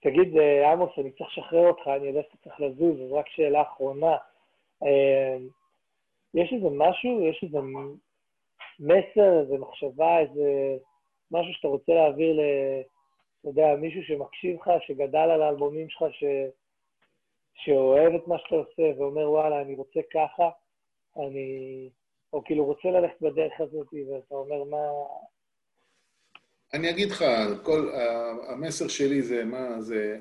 תגיד, אה, עמוס, אני צריך לשחרר אותך, אני יודע שאתה צריך לזוז, אז רק שאלה אחרונה. אה, יש איזה משהו, יש איזה מסר, איזה מחשבה, איזה משהו שאתה רוצה להעביר ל... אתה יודע, מישהו שמקשיב לך, שגדל על האלבומים שלך, ש... שאוהב את מה שאתה עושה ואומר, וואלה, אני רוצה ככה, אני... או כאילו רוצה ללכת בדרך הזאת, ואתה אומר, מה... אני אגיד לך, כל, המסר שלי זה מה, זה...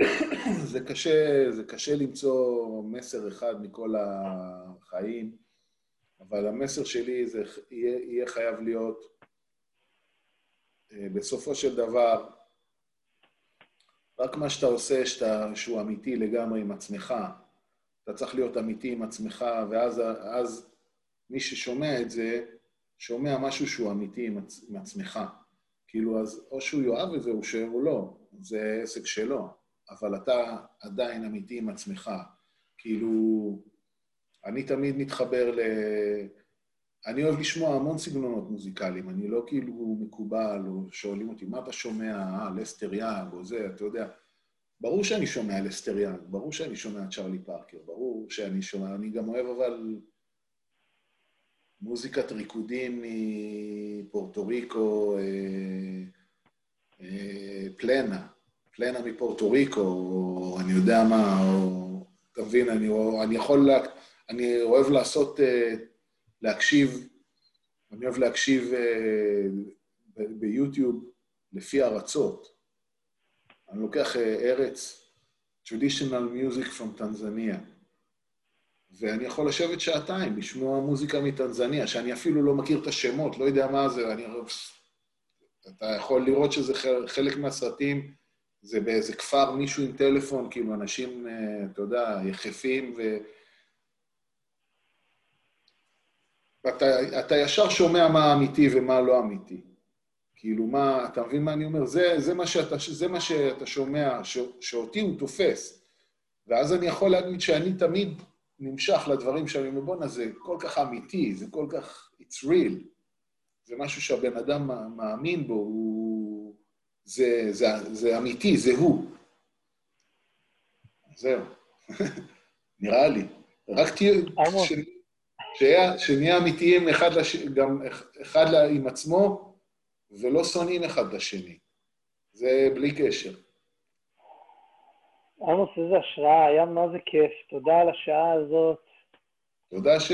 <coughs> זה קשה, זה קשה למצוא מסר אחד מכל החיים, אבל המסר שלי זה יהיה, יהיה חייב להיות, אה, בסופו של דבר, רק מה שאתה עושה שאתה, שהוא אמיתי לגמרי עם עצמך, אתה צריך להיות אמיתי עם עצמך, ואז אז מי ששומע את זה, שומע משהו שהוא אמיתי עם, עצ, עם עצמך. כאילו, אז או שהוא יאהב את זה או שהוא לא, זה עסק שלו, אבל אתה עדיין אמיתי עם עצמך. כאילו, אני תמיד מתחבר ל... אני אוהב לשמוע המון סגנונות מוזיקליים, אני לא כאילו מקובל, או שואלים אותי, מה אתה שומע, אה, לסטר יאג, או זה, אתה יודע. ברור שאני שומע לסטר יאג, ברור שאני שומע צ'רלי פארקר, ברור שאני שומע, אני גם אוהב אבל מוזיקת ריקודים מפורטו ריקו, אה, אה, פלנה, פלנה מפורטו ריקו, או אני יודע מה, או, אתה מבין, אני, אני יכול, לה, אני אוהב לעשות, אה, להקשיב, אני אוהב להקשיב ביוטיוב לפי ארצות. אני לוקח ארץ, traditional music from Tanzania. ואני יכול לשבת שעתיים, לשמוע מוזיקה מטנזניה, שאני אפילו לא מכיר את השמות, לא יודע מה זה, אני... אתה יכול לראות שזה חלק מהסרטים, זה באיזה כפר, מישהו עם טלפון, כאילו אנשים, אה, אתה יודע, יחפים, ו... אתה, אתה ישר שומע מה אמיתי ומה לא אמיתי. כאילו, מה, אתה מבין מה אני אומר? זה, זה, מה, שאתה, זה מה שאתה שומע, ש, שאותי הוא תופס. ואז אני יכול להגיד שאני תמיד נמשך לדברים שאני אומר, בואנה, זה כל כך אמיתי, זה כל כך, it's real. זה משהו שהבן אדם מאמין בו, הוא... זה, זה, זה אמיתי, זה הוא. זהו. <laughs> נראה לי. רק תהיה... שנהיה אמיתיים אחד, לש... גם אחד עם עצמו, ולא שונאים אחד לשני. זה בלי קשר. עמוס, איזה השראה, היה מה זה כיף. תודה על השעה הזאת. תודה ש...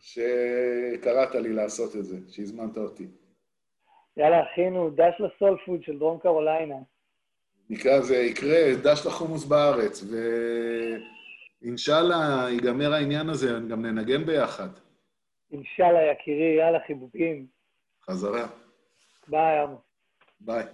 שקראת לי לעשות את זה, שהזמנת אותי. יאללה, אחינו, דש ל soul food של דרום קרוליינה. נקרא זה, יקרה, דש לחומוס בארץ, ואינשאללה ייגמר העניין הזה, גם ננגן ביחד. אינשאללה, יקירי, יאללה, חיבוקים. חזרה. ביי, עמוס. ביי.